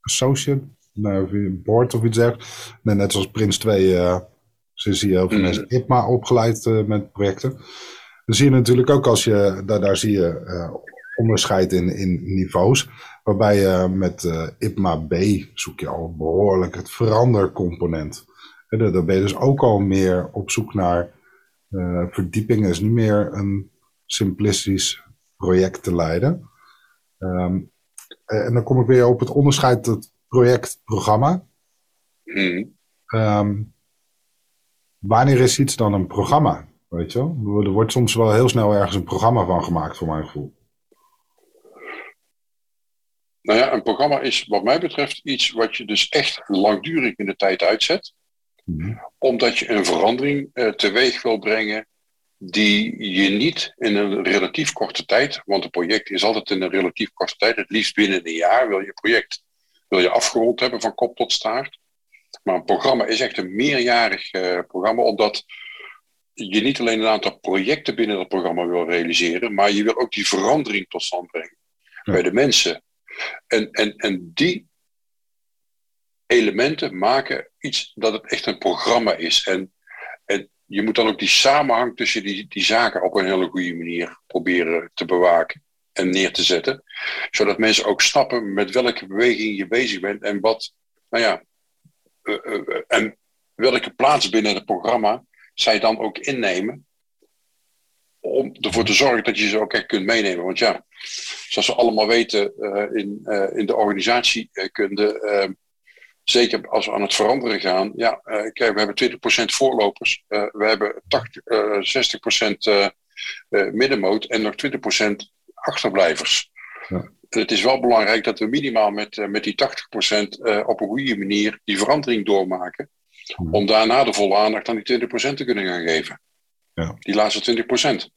Associate, nou, board of iets zegt. Net zoals Prins 2 uh, zo zie je heel veel mm. mensen IPMA opgeleid uh, met projecten. Dan zie je natuurlijk ook als je, daar, daar zie je uh, onderscheid in, in niveaus. Waarbij je met uh, IPMA B zoek je al behoorlijk het verandercomponent. En daar ben je dus ook al meer op zoek naar verdieping. Het is niet meer een simplistisch project te leiden. Um, en dan kom ik weer op het onderscheid het project-programma. Mm. Um, wanneer is iets dan een programma? Weet je wel? Er wordt soms wel heel snel ergens een programma van gemaakt, voor mijn gevoel. Nou ja, een programma is wat mij betreft iets wat je dus echt langdurig in de tijd uitzet. Mhm. Omdat je een verandering uh, teweeg wil brengen die je niet in een relatief korte tijd, want een project is altijd in een relatief korte tijd, het liefst binnen een jaar wil je project wil je afgerond hebben van kop tot staart. Maar een programma is echt een meerjarig uh, programma, omdat je niet alleen een aantal projecten binnen dat programma wil realiseren, maar je wil ook die verandering tot stand brengen bij de mensen. En, en, en die elementen maken iets dat het echt een programma is. En, en je moet dan ook die samenhang tussen die, die zaken op een hele goede manier proberen te bewaken en neer te zetten. Zodat mensen ook snappen met welke beweging je bezig bent en wat, nou ja, eh, eh, en welke plaats binnen het programma zij dan ook innemen. Om ervoor te zorgen dat je ze ook echt kunt meenemen. Want ja, zoals we allemaal weten uh, in, uh, in de organisatiekunde, uh, zeker als we aan het veranderen gaan. Ja, kijk, we hebben 20% voorlopers, we hebben 80, 60% middenmoot en nog 20% achterblijvers. Ja het is wel belangrijk dat we minimaal met, met die 80% uh, eh, op een goede manier die verandering doormaken. Om daarna de volle aandacht aan die 20% te kunnen gaan geven. Ja. Die laatste 20%.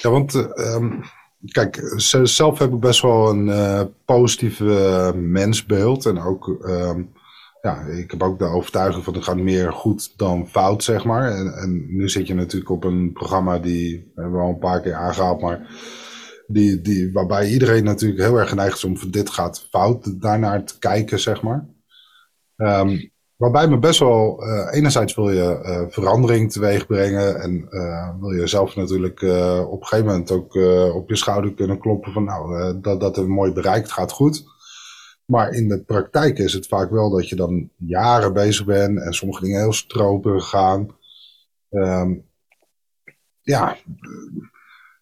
Ja, want um, kijk, zelf heb ik best wel een uh, positief mensbeeld. En ook, um, ja, ik heb ook de overtuiging van het gaat meer goed dan fout, zeg maar. En, en nu zit je natuurlijk op een programma die, hebben we al een paar keer aangehaald, maar die, die, waarbij iedereen natuurlijk heel erg geneigd is om van dit gaat fout daarnaar te kijken, zeg maar. Um, waarbij me best wel, uh, enerzijds wil je uh, verandering teweeg brengen en uh, wil je zelf natuurlijk op een gegeven moment ook op je schouder kunnen kloppen van nou, dat, dat het mooi bereikt gaat goed. Maar in de praktijk is het vaak wel dat je dan jaren bezig bent en sommige dingen heel stroperig gaan. Um, ja,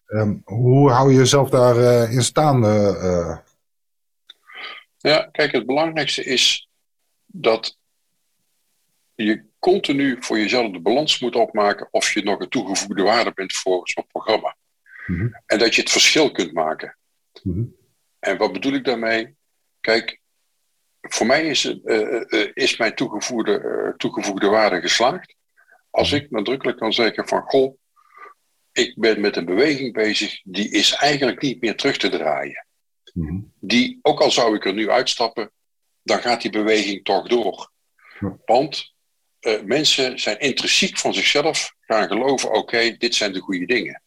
Um, hoe hou je jezelf daarin in staande? Ja, kijk, het belangrijkste is dat je continu voor jezelf de balans moet opmaken of je nog een toegevoegde waarde bent voor zo'n programma. Mm -hmm. En dat je het verschil kunt maken. Mm -hmm. En wat bedoel ik daarmee? Kijk, voor mij is, uh, is mijn toegevoegde, toegevoegde waarde geslaagd. Als ik nadrukkelijk kan zeggen van, goh, ik ben met een beweging bezig, die is eigenlijk niet meer terug te draaien. Mhm. Die, ook al zou ik er nu uitstappen, dan gaat die beweging toch door. Want uh, mensen zijn intrinsiek van zichzelf gaan geloven, oké, dit zijn de goede dingen.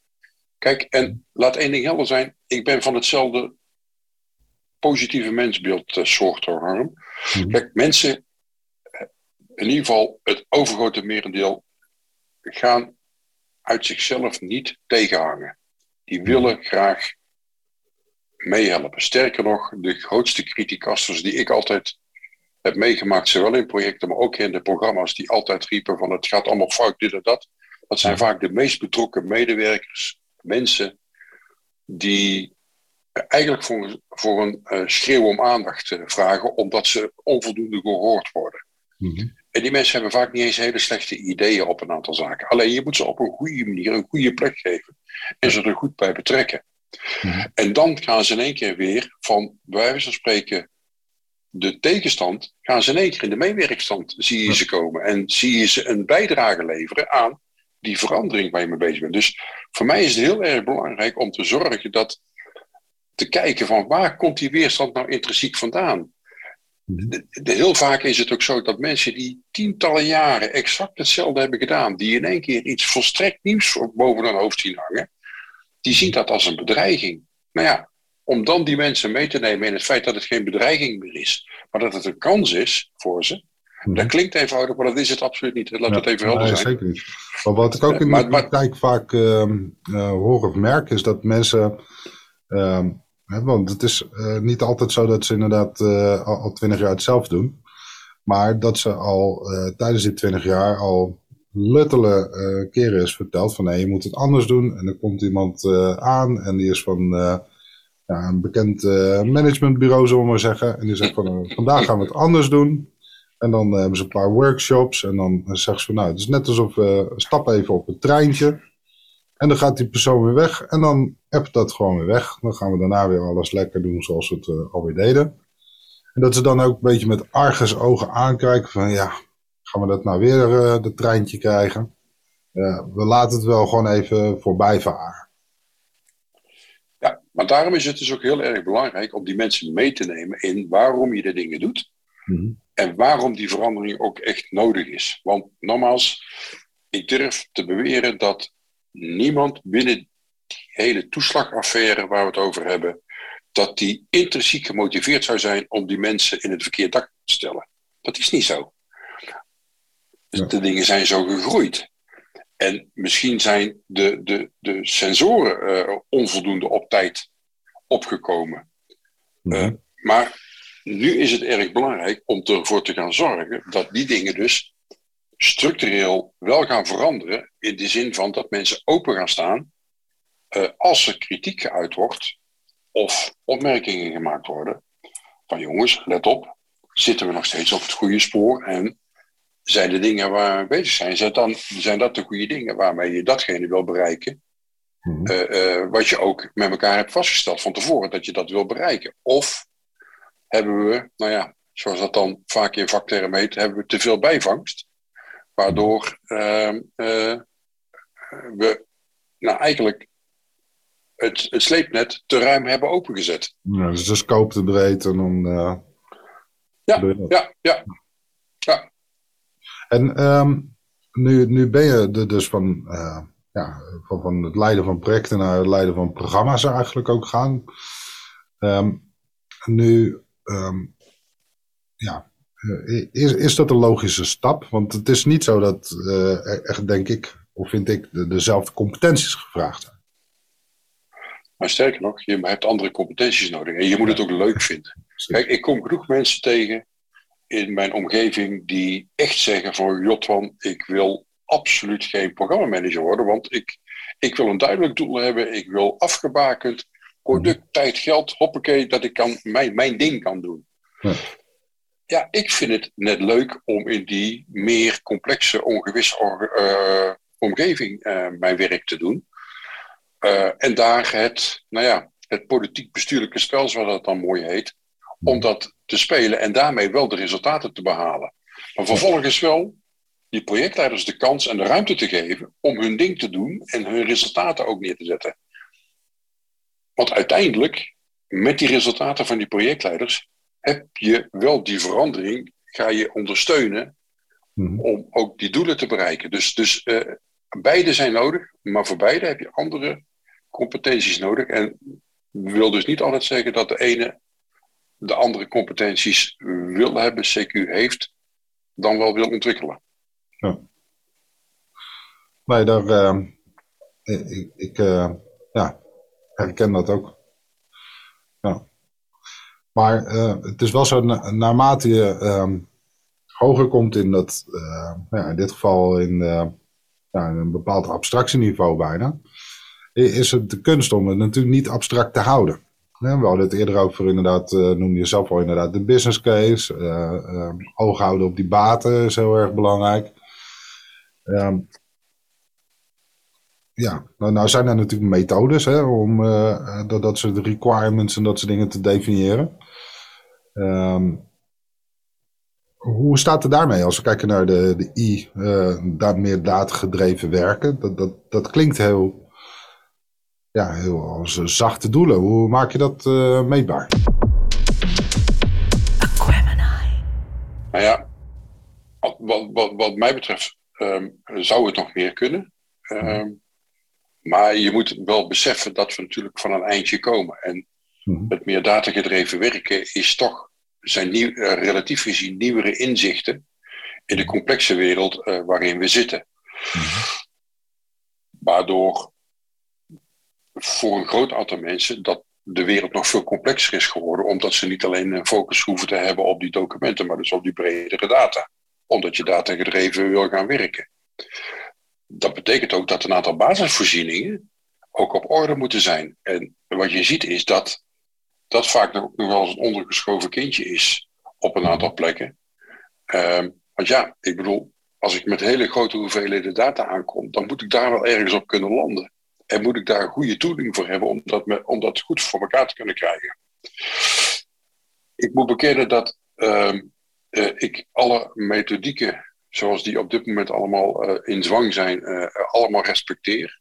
Kijk, en mhm. laat één ding helder zijn, ik ben van hetzelfde positieve mensbeeld uh, soort Harm. Mhm. Kijk, mensen, eh, in ieder geval het overgrote merendeel, gaan uit zichzelf niet tegenhangen. Die willen graag meehelpen. Sterker nog, de grootste criticasters die ik altijd heb meegemaakt, zowel in projecten, maar ook in de programma's, die altijd riepen van het gaat allemaal fout, dit en dat. Dat zijn vaak de meest betrokken medewerkers, mensen die eigenlijk voor, voor een uh, schreeuw om aandacht uh, vragen, omdat ze onvoldoende gehoord worden. Mhm. En die mensen hebben vaak niet eens hele slechte ideeën op een aantal zaken. Alleen je moet ze op een goede manier, een goede plek geven en ze er goed bij betrekken. Mhm. En dan gaan ze in één keer weer van, bij wijze van spreken, de tegenstand, gaan ze in één keer in de meewerkstand, zie je ze komen. En zie je ze een bijdrage leveren aan die verandering waar je mee bezig bent. Dus voor mij is het heel erg belangrijk om te zorgen dat, te kijken van waar komt die weerstand nou intrinsiek vandaan? Mhm. De, heel vaak is het ook zo dat mensen die tientallen jaren exact hetzelfde hebben gedaan, die in één keer iets volstrekt nieuws boven hun hoofd zien hangen, die zien dat als een bedreiging. Nou ja, om dan die mensen mee te nemen in het feit dat het geen bedreiging meer is, maar dat het een kans is voor ze. Mhm. Dat klinkt eenvoudig, maar dat is het absoluut niet. Laat ja, het even helder nee, zijn. Zeker niet. Maar wat ik ook in de praktijk vaak uh, uh, hoor of merk, is dat mensen. Uh, hè, want het is eh, niet altijd zo dat ze inderdaad eh, al twintig jaar hetzelfde doen. Maar dat ze al tijdens die twintig jaar al luttele keren is verteld van nee, je moet het anders doen. En dan komt iemand aan en die is van een bekend managementbureau, zullen we maar zeggen. En die zegt van vandaag gaan we het anders doen. En dan hebben ze een paar workshops en dan zeggen ze van nou, het is net alsof we stappen even op het treintje. En dan gaat die persoon weer weg en dan appt dat gewoon weer weg. Dan gaan we daarna weer alles lekker doen zoals we het alweer deden. En dat ze dan ook een beetje met argus ogen aankijken van ja, gaan we dat nou weer de treintje krijgen? We laten het wel gewoon even voorbij varen. Maar daarom is het dus ook heel erg belangrijk om die mensen mee te nemen in waarom je de dingen doet. Mhm. En waarom die verandering ook echt nodig is. Want nogmaals, ik durf te beweren dat niemand binnen die hele toeslagaffaire waar we het over hebben, dat die intrinsiek gemotiveerd zou zijn om die mensen in het verkeerd dak te stellen. Dat is niet zo. De dingen zijn zo gegroeid. En misschien zijn de, de, de sensoren uh, onvoldoende op tijd opgekomen. Uh, maar nu is het erg belangrijk om ervoor te gaan zorgen dat die dingen dus structureel wel gaan veranderen. In de zin van dat mensen open gaan staan uh, als er kritiek geuit wordt of opmerkingen gemaakt worden. Van jongens, let op, zitten we nog steeds op het goede spoor en zijn de dingen waar we bezig zijn, zijn, dan, zijn dat de goede dingen waarmee je datgene wil bereiken. Mhm. Eh, eh, wat je ook met elkaar hebt vastgesteld van tevoren dat je dat wil bereiken. Of hebben we, nou ja, zoals dat dan vaak in vaktermen heet, hebben we te veel bijvangst. Waardoor ehm, eh, we nou eigenlijk het, het sleepnet te ruim hebben opengezet. Ja, dus de scope te breed en dan. ja, ja, ja, ja. En ehm, nu, nu ben je er dus van, uh, ja, van, van het leiden van projecten naar het leiden van programma's eigenlijk ook gaan. Um, nu, um, ja, eh, is, is dat een logische stap? Want het is niet zo dat uh, echt, denk ik, of vind ik, de, dezelfde competenties gevraagd zijn. Maar sterker nog, je hebt andere competenties nodig en je moet het ook leuk vinden. Kijk, ik kom genoeg mensen tegen in mijn omgeving die echt zeggen voor Jotwan, ik wil absoluut geen programmamanager worden, want ik, ik wil een duidelijk doel hebben, ik wil afgebakend product, mhm. tijd, geld, hoppakee, dat ik kan, mijn, mijn ding kan doen. Ja. ja. ik vind het net leuk om in die meer complexe, ongewisse uh, omgeving uh, mijn werk te doen. Uh, en daar het, nou ja, het politiek-bestuurlijke spel, zoals dat dan mooi heet, om dat te spelen en daarmee wel de resultaten te behalen. Maar vervolgens wel die projectleiders de kans en de ruimte te geven om hun ding te doen en hun resultaten ook neer te zetten. Want uiteindelijk, met die resultaten van die projectleiders, heb je wel die verandering, ga je ondersteunen mhm. om ook die doelen te bereiken. Dus, dus uh, beide zijn nodig, maar voor beide heb je andere competenties nodig. En wil dus niet altijd zeggen dat de ene de andere competenties wil hebben, CQ heeft, dan wel wil ontwikkelen. Ja. Nee, daar, uh, ik, ik uh, ja, herken dat ook. Maar het is wel zo, naarmate je ehm, hoger komt in dat, ja, in dit geval in, ja, een bepaald abstractieniveau bijna, is het de kunst om het natuurlijk niet abstract te houden. We hadden het eerder over, inderdaad, uh, noemde je zelf al inderdaad de business case. Uh, oog houden op die baten is heel erg belangrijk. Ehm, ja, nou, nou, zijn er natuurlijk methodes hè, om dat, dat soort requirements en dat soort dingen te definiëren. Um, hoe staat het daarmee als we kijken naar de, de I, uh, meer datagedreven werken? Dat, dat, dat klinkt heel, ja, heel als zachte doelen. Hoe maak je dat uh, meetbaar? Nou ja, wat, wat, wat mij betreft um, zou het nog meer kunnen. Um, maar je moet wel beseffen dat we natuurlijk van een eindje komen. En mhm. het meer datagedreven werken is toch zijn nieuw, uh, relatief gezien nieuwere inzichten in de complexe wereld uh, waarin we zitten. Mhm. Waardoor voor een groot aantal mensen dat de wereld nog veel complexer is geworden, omdat ze niet alleen een focus hoeven te hebben op die documenten, maar dus op die bredere data. Omdat je data gedreven wil gaan werken. Dat betekent ook dat een aantal basisvoorzieningen ook op orde moeten zijn. En wat je ziet is dat dat vaak nog, wel eens een ondergeschoven kindje is op een aantal plekken. Ehm, want ja, ik bedoel, als ik met hele grote hoeveelheden data aankom, dan moet ik daar wel ergens op kunnen landen. En moet ik daar een goede tooling voor hebben om dat, om dat goed voor elkaar te kunnen krijgen. Ik moet bekennen dat uh, uh, ik alle methodieken, zoals die op dit moment allemaal uh, in zwang zijn, uh, allemaal respecteer.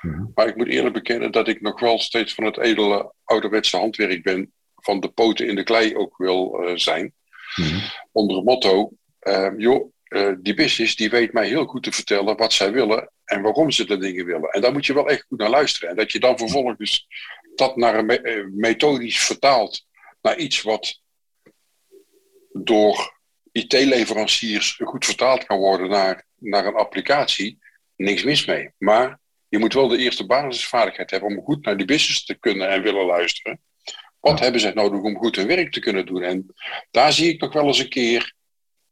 Mhm. Maar ik moet eerlijk bekennen dat ik nog wel steeds van het edele ouderwetse handwerk ben, van de poten in de klei ook wil zijn. Mhm. Onder het motto, uh, joh, uh, die business die weet mij heel goed te vertellen wat zij willen en waarom ze de dingen willen. En daar moet je wel echt goed naar luisteren. En dat je dan vervolgens dat naar een me methodisch vertaalt naar iets wat door IT-leveranciers goed vertaald kan worden naar, naar een applicatie, niks mis mee. Maar je moet wel de eerste basisvaardigheid hebben om goed naar die business te kunnen en willen luisteren. Wat hebben zij nodig om goed hun werk te kunnen doen? En daar zie ik nog wel eens een keer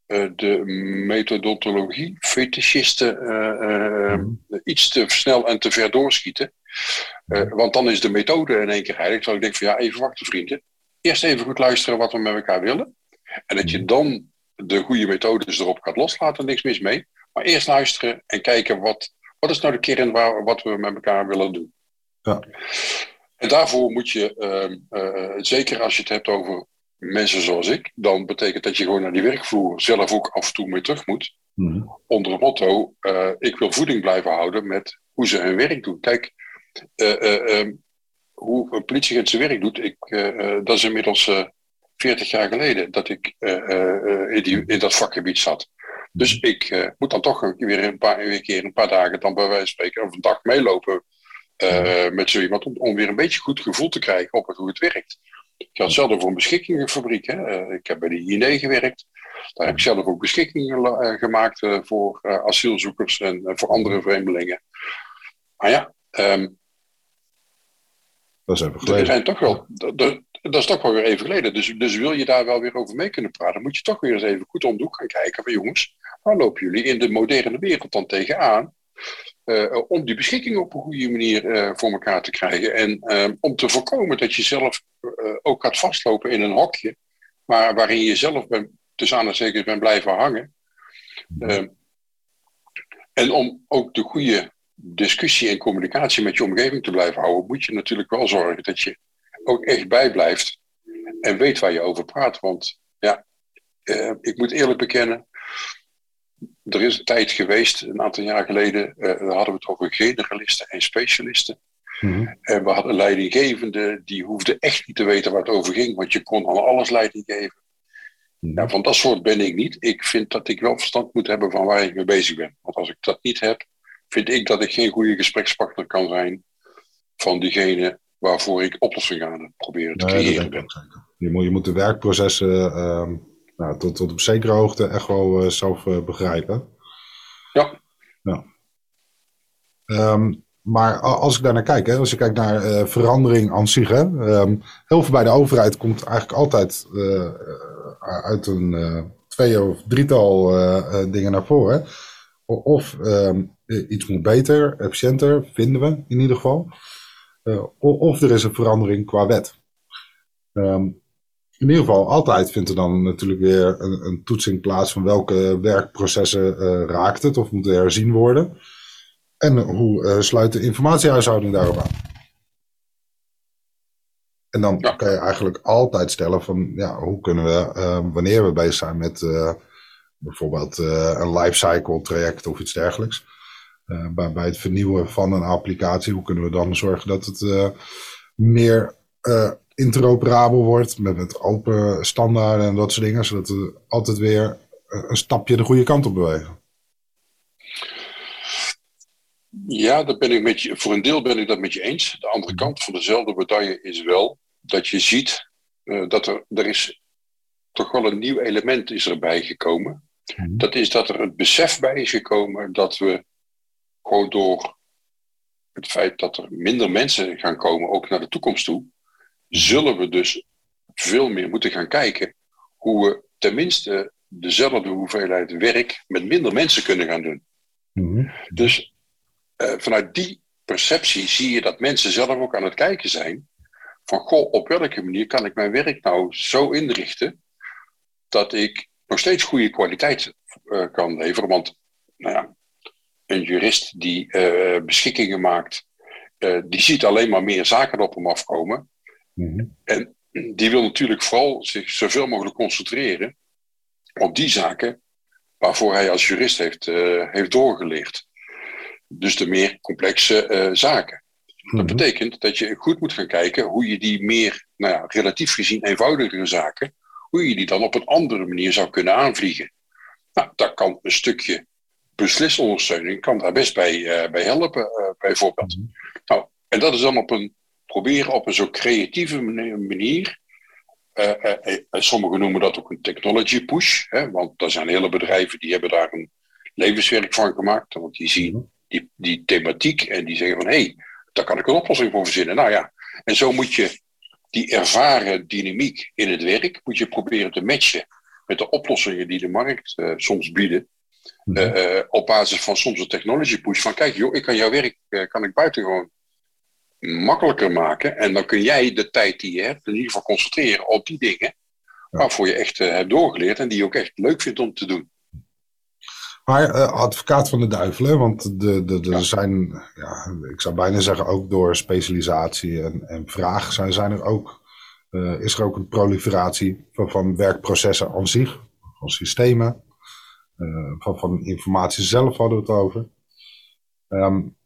de methodologie, fetischisten, uh, uh, iets te snel en te ver doorschieten. want dan is de methode in één keer heilig. Terwijl ik denk van ja, even wachten vrienden. Eerst even goed luisteren wat we met elkaar willen. En dat je dan de goede methodes erop gaat loslaten, niks mis mee. Maar eerst luisteren en kijken wat, wat is nou de kern waar, wat we met elkaar willen doen? Ja. En daarvoor moet je, uh, zeker als je het hebt over mensen zoals ik, dan betekent dat je gewoon naar die werkvloer zelf ook af en toe mee terug moet. Mm Onder het motto, uh, ik wil voeding blijven houden met hoe ze hun werk doen. Kijk, um, hoe een politieagent zijn werk doet, ik, dat is inmiddels 40 jaar geleden dat ik in, die, in dat vakgebied zat. Dus ik uh, moet dan toch weer een paar, keer een paar dagen dan bij wijze van spreken of een dag meelopen uh, met zo iemand om, om, weer een beetje goed gevoel te krijgen op het, hoe het werkt. Ik had zelf voor een beschikkingenfabriek. Hè. Uh, ik heb bij de INE gewerkt. Daar heb ik zelf ook beschikkingen gemaakt voor asielzoekers en voor andere vreemdelingen. Maar ja, um, dat is even geleden. Zijn toch wel, dat is toch wel weer even geleden. Dus, dus wil je daar wel weer over mee kunnen praten, moet je toch weer eens even goed om de hoek gaan kijken van jongens, waar lopen jullie in de moderne wereld dan tegenaan? Uh, om die beschikking op een goede manier uh, voor elkaar te krijgen. En uh, om te voorkomen dat je zelf ook gaat vastlopen in een hokje, maar waarin je zelf ben, tussen aanhalingstekens bent blijven hangen. en om ook de goede discussie en communicatie met je omgeving te blijven houden, moet je natuurlijk wel zorgen dat je ook echt bijblijft en weet waar je over praat. Want ja, eh, ik moet eerlijk bekennen, er is een tijd geweest, een aantal jaar geleden, uh, hadden we het over generalisten en specialisten. Mhm. En we hadden leidinggevenden die hoefden echt niet te weten waar het over ging, want je kon al alles leiding geven. Mhm. van dat soort ben ik niet. Ik vind dat ik wel verstand moet hebben van waar ik mee bezig ben. Want als ik dat niet heb, vind ik dat ik geen goede gesprekspartner kan zijn van diegene waarvoor ik oplossingen aan proberen te creëren ben. Je moet, je moet de werkprocessen uh, nou, tot, tot op zekere hoogte echt wel uh, zelf uh, begrijpen. Ja. ja. Um, maar als ik daar naar kijk, hè, als je kijkt naar verandering aan zich, hè, um, heel veel bij de overheid komt eigenlijk altijd uit een twee of drietal dingen naar voren. Of ehm, iets moet beter, efficiënter, vinden we in ieder geval. of er is een verandering qua wet. Um, in ieder geval, altijd vindt er dan natuurlijk weer een, een toetsing plaats van welke werkprocessen uh, raakt het of moeten herzien worden. En hoe uh, sluit de informatiehuishouding daarop aan? En dan kan je eigenlijk altijd stellen van, ja, hoe kunnen we, uh, wanneer we bezig zijn met bijvoorbeeld een lifecycle traject of iets dergelijks. bij, bij het vernieuwen van een applicatie, hoe kunnen we dan zorgen dat het meer interoperabel wordt met, met open standaarden en dat soort dingen, zodat we altijd weer een stapje de goede kant op bewegen. Ja, dat ben ik met je, voor een deel ben ik dat met je eens. De andere mhm. kant van dezelfde medaille is wel dat je ziet uh, dat er, er is toch wel een nieuw element is erbij gekomen. Mm Dat is dat er het besef bij is gekomen dat we gewoon door het feit dat er minder mensen gaan komen, ook naar de toekomst toe, zullen we dus veel meer moeten gaan kijken hoe we tenminste dezelfde hoeveelheid werk met minder mensen kunnen gaan doen. Mhm. Dus uh, vanuit die perceptie zie je dat mensen zelf ook aan het kijken zijn van goh, op welke manier kan ik mijn werk nou zo inrichten dat ik nog steeds goede kwaliteit uh, kan leveren. Want nou ja, een jurist die uh, beschikkingen maakt, die ziet alleen maar meer zaken op hem afkomen. Mhm. En die wil natuurlijk vooral zich zoveel mogelijk concentreren op die zaken waarvoor hij als jurist heeft, uh, heeft doorgeleerd. Dus de meer complexe uh, zaken. Dat mhm. betekent dat je goed moet gaan kijken hoe je die meer, nou ja, relatief gezien eenvoudigere zaken, hoe je die dan op een andere manier zou kunnen aanvliegen. Nou, daar kan een stukje beslisondersteuning kan daar best bij, uh, bij helpen, bijvoorbeeld. Mhm. Nou, en dat is dan op een proberen op een zo creatieve manier. Uh, uh, sommigen noemen dat ook een technology push, hè, want er zijn hele bedrijven die hebben daar een levenswerk van gemaakt, want die zien mhm. die, die thematiek en die zeggen van hé, hey, daar kan ik een oplossing voor verzinnen. Nou ja, en zo moet je die ervaren dynamiek in het werk, moet je proberen te matchen met de oplossingen die de markt soms bieden. Uh, op basis van soms een technology push van kijk joh, ik kan jouw werk kan ik buitengewoon makkelijker maken. En dan kun jij de tijd die je hebt in ieder geval concentreren op die dingen waarvoor je echt uh, hebt doorgeleerd en die je ook echt leuk vindt om te doen. Maar uh, advocaat van de duivel, want de, de, de zijn, ja, ik zou bijna zeggen, ook door specialisatie en, en vraag zijn, zijn er ook, uh, is er ook een proliferatie van, van werkprocessen aan zich, van systemen, van, van informatie zelf hadden we het over. Um,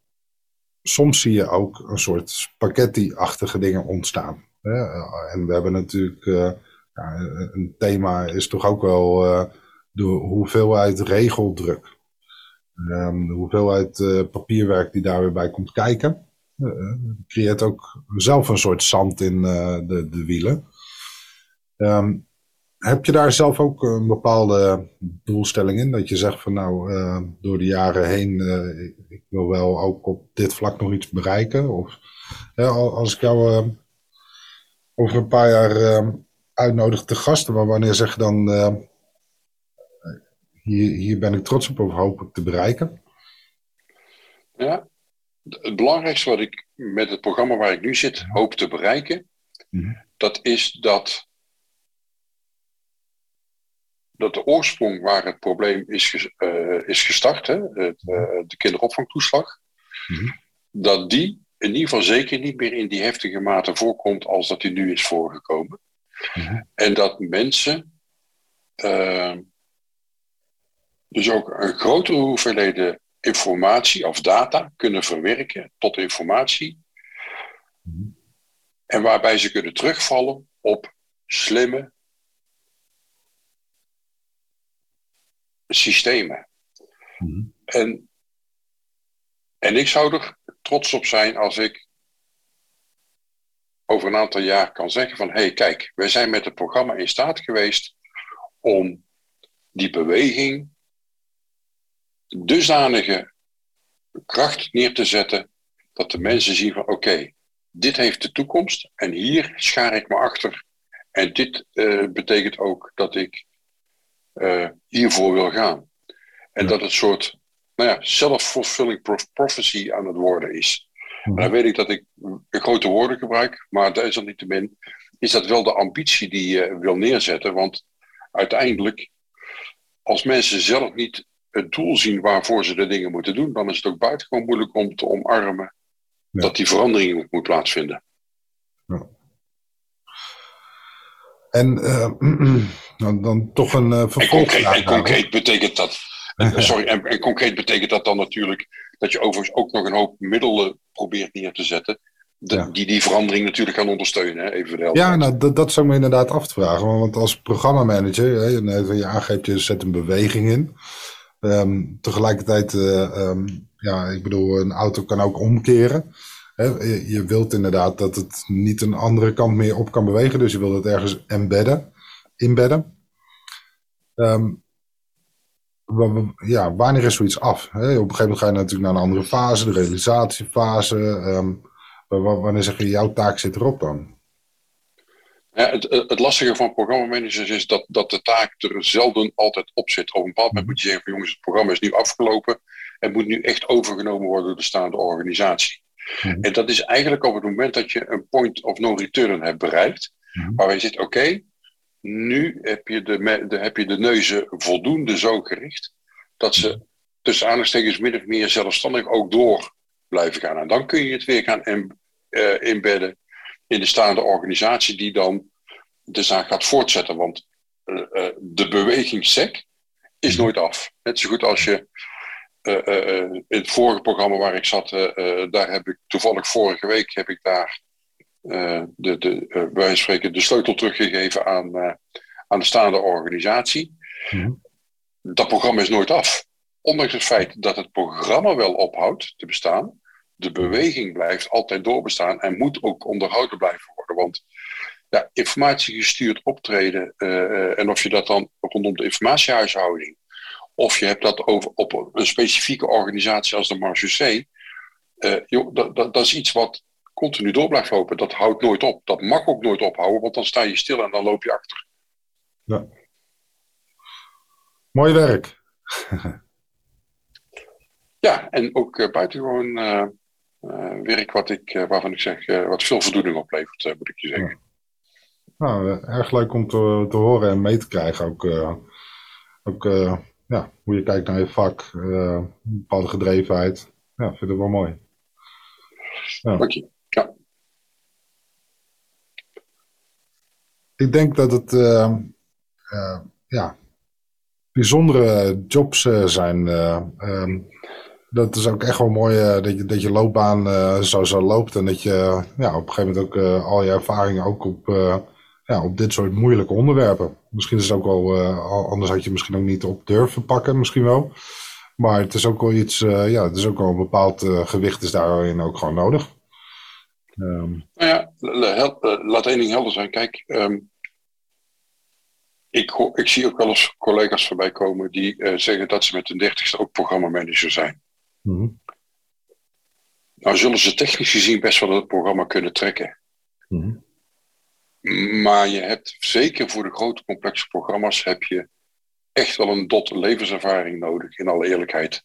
soms zie je ook een soort spaghetti-achtige dingen ontstaan. Hè? En we hebben natuurlijk, uh, ja, een thema is toch ook wel uh, de hoeveelheid regeldruk. Um, de hoeveelheid uh, papierwerk die daar weer bij komt kijken. creëert ook zelf een soort zand in de, de wielen. Um, heb je daar zelf ook een bepaalde doelstelling in? Dat je zegt van nou, uh, door de jaren heen, uh, ik wil wel ook op dit vlak nog iets bereiken? Of als ik jou uh, over een paar jaar uitnodig te gasten, maar wanneer zeg je dan, hier, hier ben ik trots op of hoop ik te bereiken? Ja, het belangrijkste wat ik met het programma waar ik nu zit hoop te bereiken, mhm. dat is dat dat de oorsprong waar het probleem is, uh, is gestart, hè, het, uh, de kinderopvangtoeslag, mhm. dat die in ieder geval zeker niet meer in die heftige mate voorkomt als dat die nu is voorgekomen. Mhm. En dat mensen uh, dus ook een grotere hoeveelheden informatie of data kunnen verwerken tot informatie. Mhm. En waarbij ze kunnen terugvallen op slimme, systemen. Mhm. En, en ik zou er trots op zijn als ik over een aantal jaar kan zeggen van hé hey, kijk, wij zijn met het programma in staat geweest om die beweging dusdanige kracht neer te zetten Dat de mensen zien van oké, dit heeft de toekomst en hier schaar ik me achter. En dit uh, betekent ook dat ik uh, hiervoor wil gaan. En dat het soort nou ja, self-fulfilling prophecy aan het worden is. En dan weet ik dat ik grote woorden gebruik, maar desalniettemin is dat wel de ambitie die je wil neerzetten. Want uiteindelijk, als mensen zelf niet het doel zien waarvoor ze de dingen moeten doen, dan is het ook buitengewoon moeilijk om te omarmen dat die verandering moet plaatsvinden. Ja. En uh, dan, dan, toch een uh, vervolg. En, en concreet, betekent dat. sorry, en, en, concreet betekent dat dan natuurlijk dat je overigens ook nog een hoop middelen probeert neer te zetten. Die die verandering natuurlijk gaan ondersteunen. Hè? Even ja, nou, dat, dat zou me inderdaad af te vragen. Want als programmamanager, hè, je aangeeft, je zet een beweging in. Um, tegelijkertijd, uh, um, ja, ik bedoel, een auto kan ook omkeren. Je, wilt inderdaad dat het niet een andere kant meer op kan bewegen. Dus je wilt het ergens embedden, inbedden. Um, ja, wanneer is zoiets af? Op een gegeven moment ga je natuurlijk naar een andere fase, de realisatiefase. Um, wanneer zeg je, jouw taak zit erop dan? Het, het, lastige van programmamanagers is dat, dat de taak er zelden altijd op zit. Op een bepaald moment moet je zeggen van jongens, het programma is nu afgelopen. Het moet nu echt overgenomen worden door de staande organisatie. Mhm. En dat is eigenlijk op het moment dat je een point of no return hebt bereikt. Mhm. Waar je zegt, oké, nu heb je de, de, heb je de neuzen voldoende zo gericht. Dat ze tussen aanhalingstekens min of meer zelfstandig ook door blijven gaan. En dan kun je het weer gaan in, uh, inbedden in de staande organisatie die dan de zaak gaat voortzetten. Want uh, uh, de beweging SEC is nooit af. Net zo goed als je in het vorige programma waar ik zat, daar heb ik toevallig vorige week heb ik daar de, de, wij spreken de sleutel teruggegeven aan, aan de staande organisatie. Mhm. Dat programma is nooit af. Ondanks het feit dat het programma wel ophoudt te bestaan, de beweging blijft altijd doorbestaan en moet ook onderhouden blijven worden. Want ja, informatiegestuurd optreden, uh, en of je dat dan rondom de informatiehuishouding, of je hebt dat over, op een specifieke organisatie als de Marge uh, joh, dat, dat, dat, is iets wat continu door blijft lopen. Dat houdt nooit op. Dat mag ook nooit ophouden, want dan sta je stil en dan loop je achter. Ja. Mooi werk. ja, en ook buitengewoon uh, werk wat ik, uh, waarvan ik zeg, uh, wat veel voldoening oplevert, moet ik je zeggen. Nou, erg leuk om te, te horen en mee te krijgen. Ook, ook ja, hoe je kijkt naar je vak, een bepaalde gedrevenheid. Ja, vind ik wel mooi. Ja. Dank je. Ja. Ik denk dat het ja, bijzondere jobs zijn. Ehm, dat is ook echt wel mooi dat, je, dat je loopbaan zo, zo loopt. En dat je ja, op een gegeven moment ook al je ervaringen ook op, ja, op dit soort moeilijke onderwerpen. Misschien is het ook wel, anders had je misschien ook niet op durven pakken, misschien wel. Maar het is ook wel iets, ja, het is ook wel een bepaald gewicht is daarin ook gewoon nodig. Um. Nou ja, laat één ding helder zijn. Kijk, um, ik, ik zie ook wel eens collega's voorbij komen die zeggen dat ze met hun dertigste ook programmamanager zijn. Mm Nou zullen ze technisch gezien best wel het programma kunnen trekken. Mhm. Maar je hebt zeker voor de grote complexe programma's heb je echt wel een dot levenservaring nodig, in alle eerlijkheid.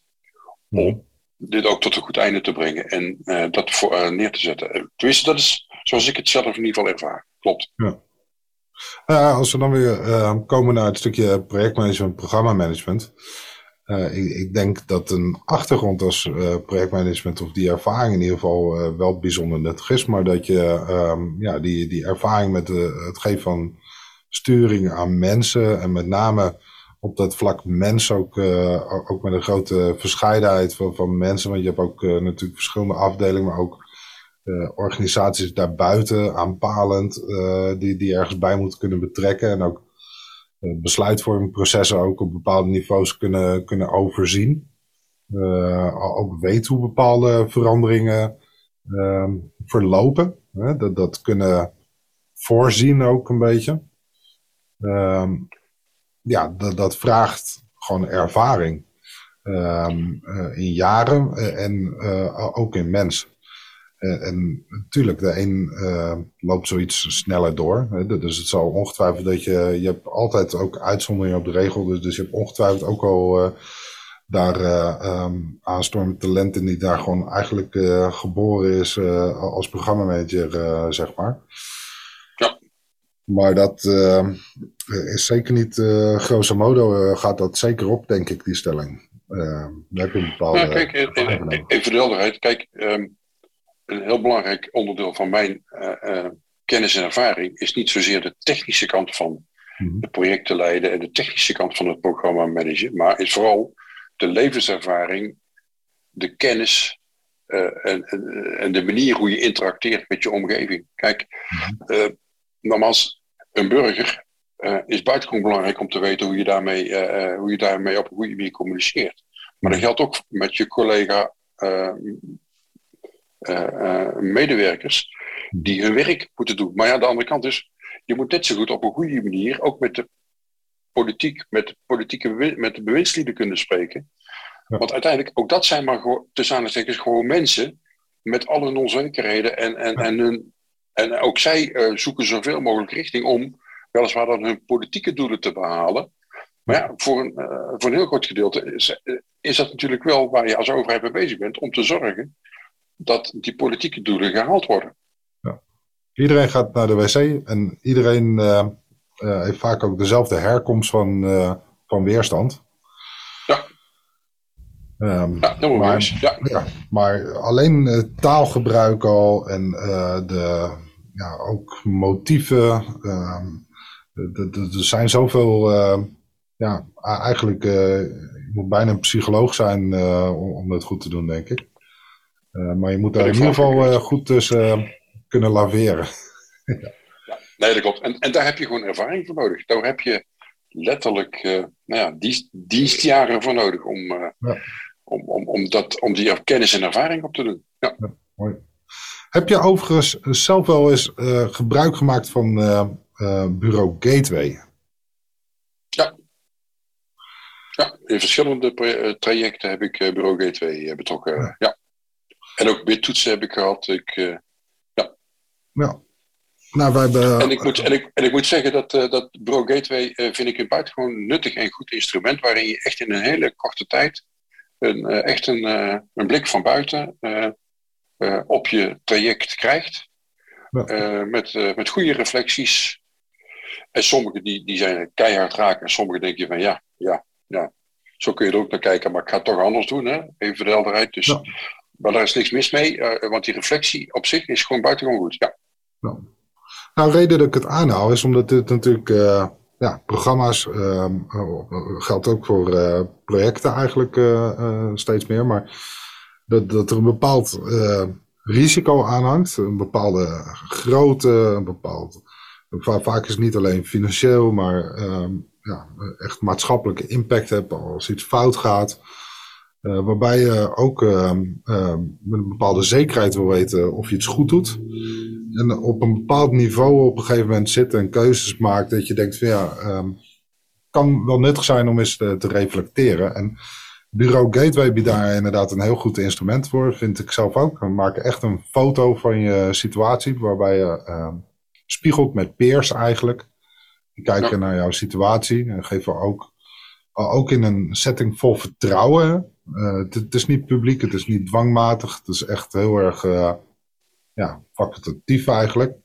Om mhm. dit ook tot een goed einde te brengen en uh, dat voor, uh, neer te zetten. Eh, tenminste, dat is zoals ik het zelf in ieder geval ervaar. Klopt. Ja. als we dan weer komen naar het stukje projectmanagement, programmamanagement. Uh, ik, ik, denk dat een achtergrond als uh, projectmanagement of die ervaring in ieder geval uh, wel bijzonder nuttig is. Maar dat je um, ja, die, die ervaring met de, het geven van sturing aan mensen en met name op dat vlak mensen ook, ook met een grote verscheidenheid van, van mensen. Want je hebt ook natuurlijk verschillende afdelingen, maar ook organisaties daarbuiten aanpalend die, die ergens bij moeten kunnen betrekken. En ook eh, besluitvormingprocessen ook op bepaalde niveaus kunnen, kunnen overzien. Uh, ook weten hoe bepaalde veranderingen uh, verlopen. Dat, dat kunnen voorzien ook een beetje. Uh, ja, dat, dat vraagt gewoon ervaring. Ehm, in jaren en ook in mensen. En natuurlijk, de een loopt zoiets sneller door. Hè, dus het zal ongetwijfeld dat je, je hebt altijd ook uitzonderingen op de regel. Dus, dus je hebt ongetwijfeld ook al daar um, aanstormend talenten die daar gewoon eigenlijk geboren is als programmamanager, zeg maar. Maar dat uh, is zeker niet, uh, grosso modo uh, gaat dat zeker op, denk ik, die stelling. Uh, heb je een bepaalde... Ja, kijk, even, even de helderheid. Kijk, um, een heel belangrijk onderdeel van mijn kennis en ervaring is niet zozeer de technische kant van mm-hmm. de projecten leiden en de technische kant van het programma managen, maar is vooral de levenservaring, de kennis en, en, de manier hoe je interacteert met je omgeving. Kijk, mm-hmm. nogmaals, een burger uh, is buitengewoon belangrijk om te weten hoe je, daarmee, uh, hoe je daarmee op een goede manier communiceert. Maar dat geldt ook met je collega medewerkers die hun werk moeten doen. Maar ja, de andere kant is, je moet net zo goed op een goede manier ook met de politiek, met de politieke met de bewindslieden kunnen spreken. Want uiteindelijk, ook dat zijn maar tussen aanhalingstekens gewoon mensen met al hun onzekerheden en, en, en hun en ook zij uh, zoeken zoveel mogelijk richting om weliswaar dan hun politieke doelen te behalen. Maar ja, voor een, uh, voor een heel groot gedeelte is, uh, is dat natuurlijk wel waar je als overheid mee bezig bent om te zorgen dat die politieke doelen gehaald worden. Ja. Iedereen gaat naar de wc en iedereen heeft vaak ook dezelfde herkomst van, van weerstand. Ja. Um, ja, dat maar, ja. ja. maar alleen taalgebruik al en de ja, ook motieven. Uh, er zijn zoveel, uh, ja, eigenlijk, je moet bijna een psycholoog zijn om, om dat goed te doen, denk ik. Maar je moet daar in ieder geval goed tussen kunnen laveren. ja. Nee, dat klopt. En, en daar heb je gewoon ervaring voor nodig. Daar heb je letterlijk nou ja, dienst, dienstjaren voor nodig om, ja. om, om, om, dat, om die kennis en ervaring op te doen. Ja. ja mooi. Heb je overigens zelf wel eens uh, gebruik gemaakt van bureau Gateway? Ja. Ja, in verschillende trajecten heb ik bureau Gateway betrokken. Ja. Ja. En ook bittoetsen heb ik gehad. Ik, ja. Ja. Nou, wij hebben... en, ik moet, en, ik, en ik moet zeggen dat, dat bureau Gateway vind ik een buitengewoon nuttig en goed instrument waarin je echt in een hele korte tijd een, echt een, een blik van buiten uh, op je traject krijgt. Uh, met, uh, met goede reflecties. En sommige die, die zijn keihard raken. En sommige denk je van ja, ja, ja. Zo kun je er ook naar kijken. Maar ik ga het toch anders doen. Hè? Even de helderheid. Dus, ja. Maar daar is niks mis mee. want die reflectie op zich is gewoon buitengewoon goed. Ja. ja. Nou, de reden dat ik het aanhaal is omdat dit natuurlijk ja, programma's uh, geldt ook voor projecten eigenlijk steeds meer. Maar dat, dat er een bepaald risico aan hangt. Een bepaalde grootte, een bepaald. Vaak is het niet alleen financieel, maar uh, ja, echt maatschappelijke impact hebt als iets fout gaat. Uh, waarbij je ook uh, met een bepaalde zekerheid wil weten of je iets goed doet. En op een bepaald niveau op een gegeven moment zit en keuzes maakt dat je denkt van ja, um, kan wel nuttig zijn om eens te, te reflecteren. En Bureau Gateway biedt daar inderdaad een heel goed instrument voor, vind ik zelf ook. We maken echt een foto van je situatie, waarbij je spiegelt met peers eigenlijk. Die kijken naar jouw situatie en geven ook, ook in een setting vol vertrouwen. Uh, het, is niet publiek, het is niet dwangmatig, het is echt heel erg uh, ja, facultatief eigenlijk.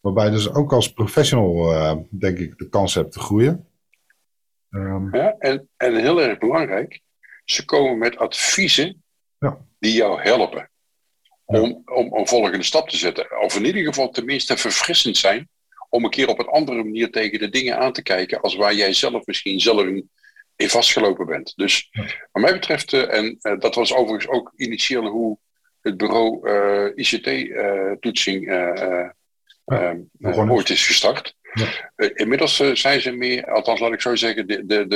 Waarbij dus ook als professional, uh, denk ik, de kans hebt te groeien. Um, ja, en, en heel erg belangrijk, ze komen met adviezen ja. die jou helpen om, om een volgende stap te zetten. Of in ieder geval tenminste verfrissend zijn om een keer op een andere manier tegen de dingen aan te kijken als waar jij zelf misschien zelf in, vastgelopen bent. Dus wat mij betreft, uh, en uh, dat was overigens ook initieel hoe het bureau eh, ICT-toetsing ooit is gestart. Inmiddels zijn ze meer, althans laat ik zo zeggen, de, de,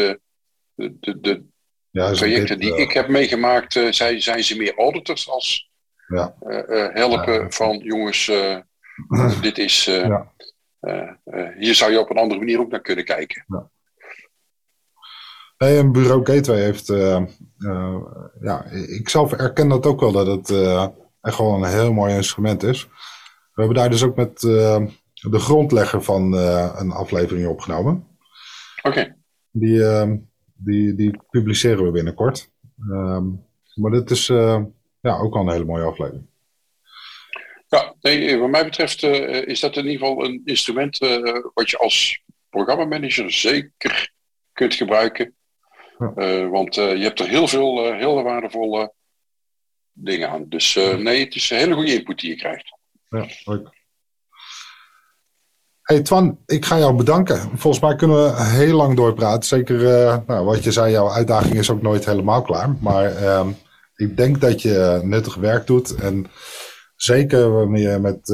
de, de, projecten die ik heb meegemaakt, zijn, zijn ze meer auditors als ja. uh, helpen van jongens, dit is, hier zou je op een andere manier ook naar kunnen kijken. Ja. Hey, een bureau Gateway heeft, ja, ik zelf erken dat ook wel, dat het echt gewoon een heel mooi instrument is. We hebben daar dus ook met de grondlegger van een aflevering opgenomen. Oké. Die, die, die publiceren we binnenkort. Ehm, maar dit is ja, ook al een hele mooie aflevering. Ja, nee, wat mij betreft is dat in ieder geval een instrument wat je als programmamanager zeker kunt gebruiken. Eh, want eh, je hebt er heel veel uh, heel waardevolle dingen aan. Dus nee, het is een hele goede input die je krijgt. Ja, leuk. Hey Twan, ik ga jou bedanken. Volgens mij kunnen we heel lang doorpraten. Zeker nou, wat je zei, jouw uitdaging is ook nooit helemaal klaar. Maar ehm, ik denk dat je nuttig werk doet. En zeker wanneer je met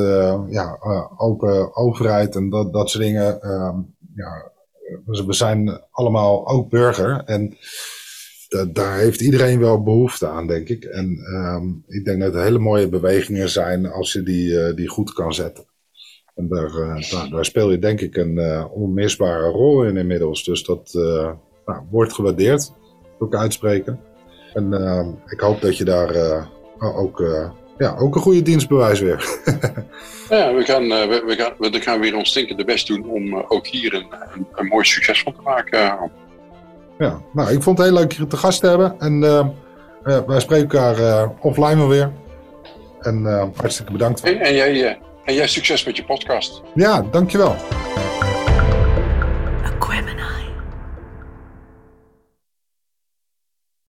ja, open overheid en dat, dat soort dingen ehm, ja, we zijn allemaal ook burger. En daar heeft iedereen wel behoefte aan, denk ik. En ehm, ik denk dat het hele mooie bewegingen zijn als je die, eh, die goed kan zetten. En daar, uh, daar, speel je denk ik een uh, onmisbare rol in inmiddels. Dus dat nou, wordt gewaardeerd, ook uitspreken. En ehm, ik hoop dat je daar ook ja, ook een goede dienstbewijs weer. ja, we gaan, uh, we, we, gaan, we gaan weer ons stinkende best doen om uh, ook hier een, een, een, mooi succes van te maken. Ja, nou, ik vond het heel leuk je te gast te hebben. En uh, wij spreken elkaar offline wel weer. En hartstikke bedankt. En, en, jij, en jij succes met je podcast. Ja, dankjewel.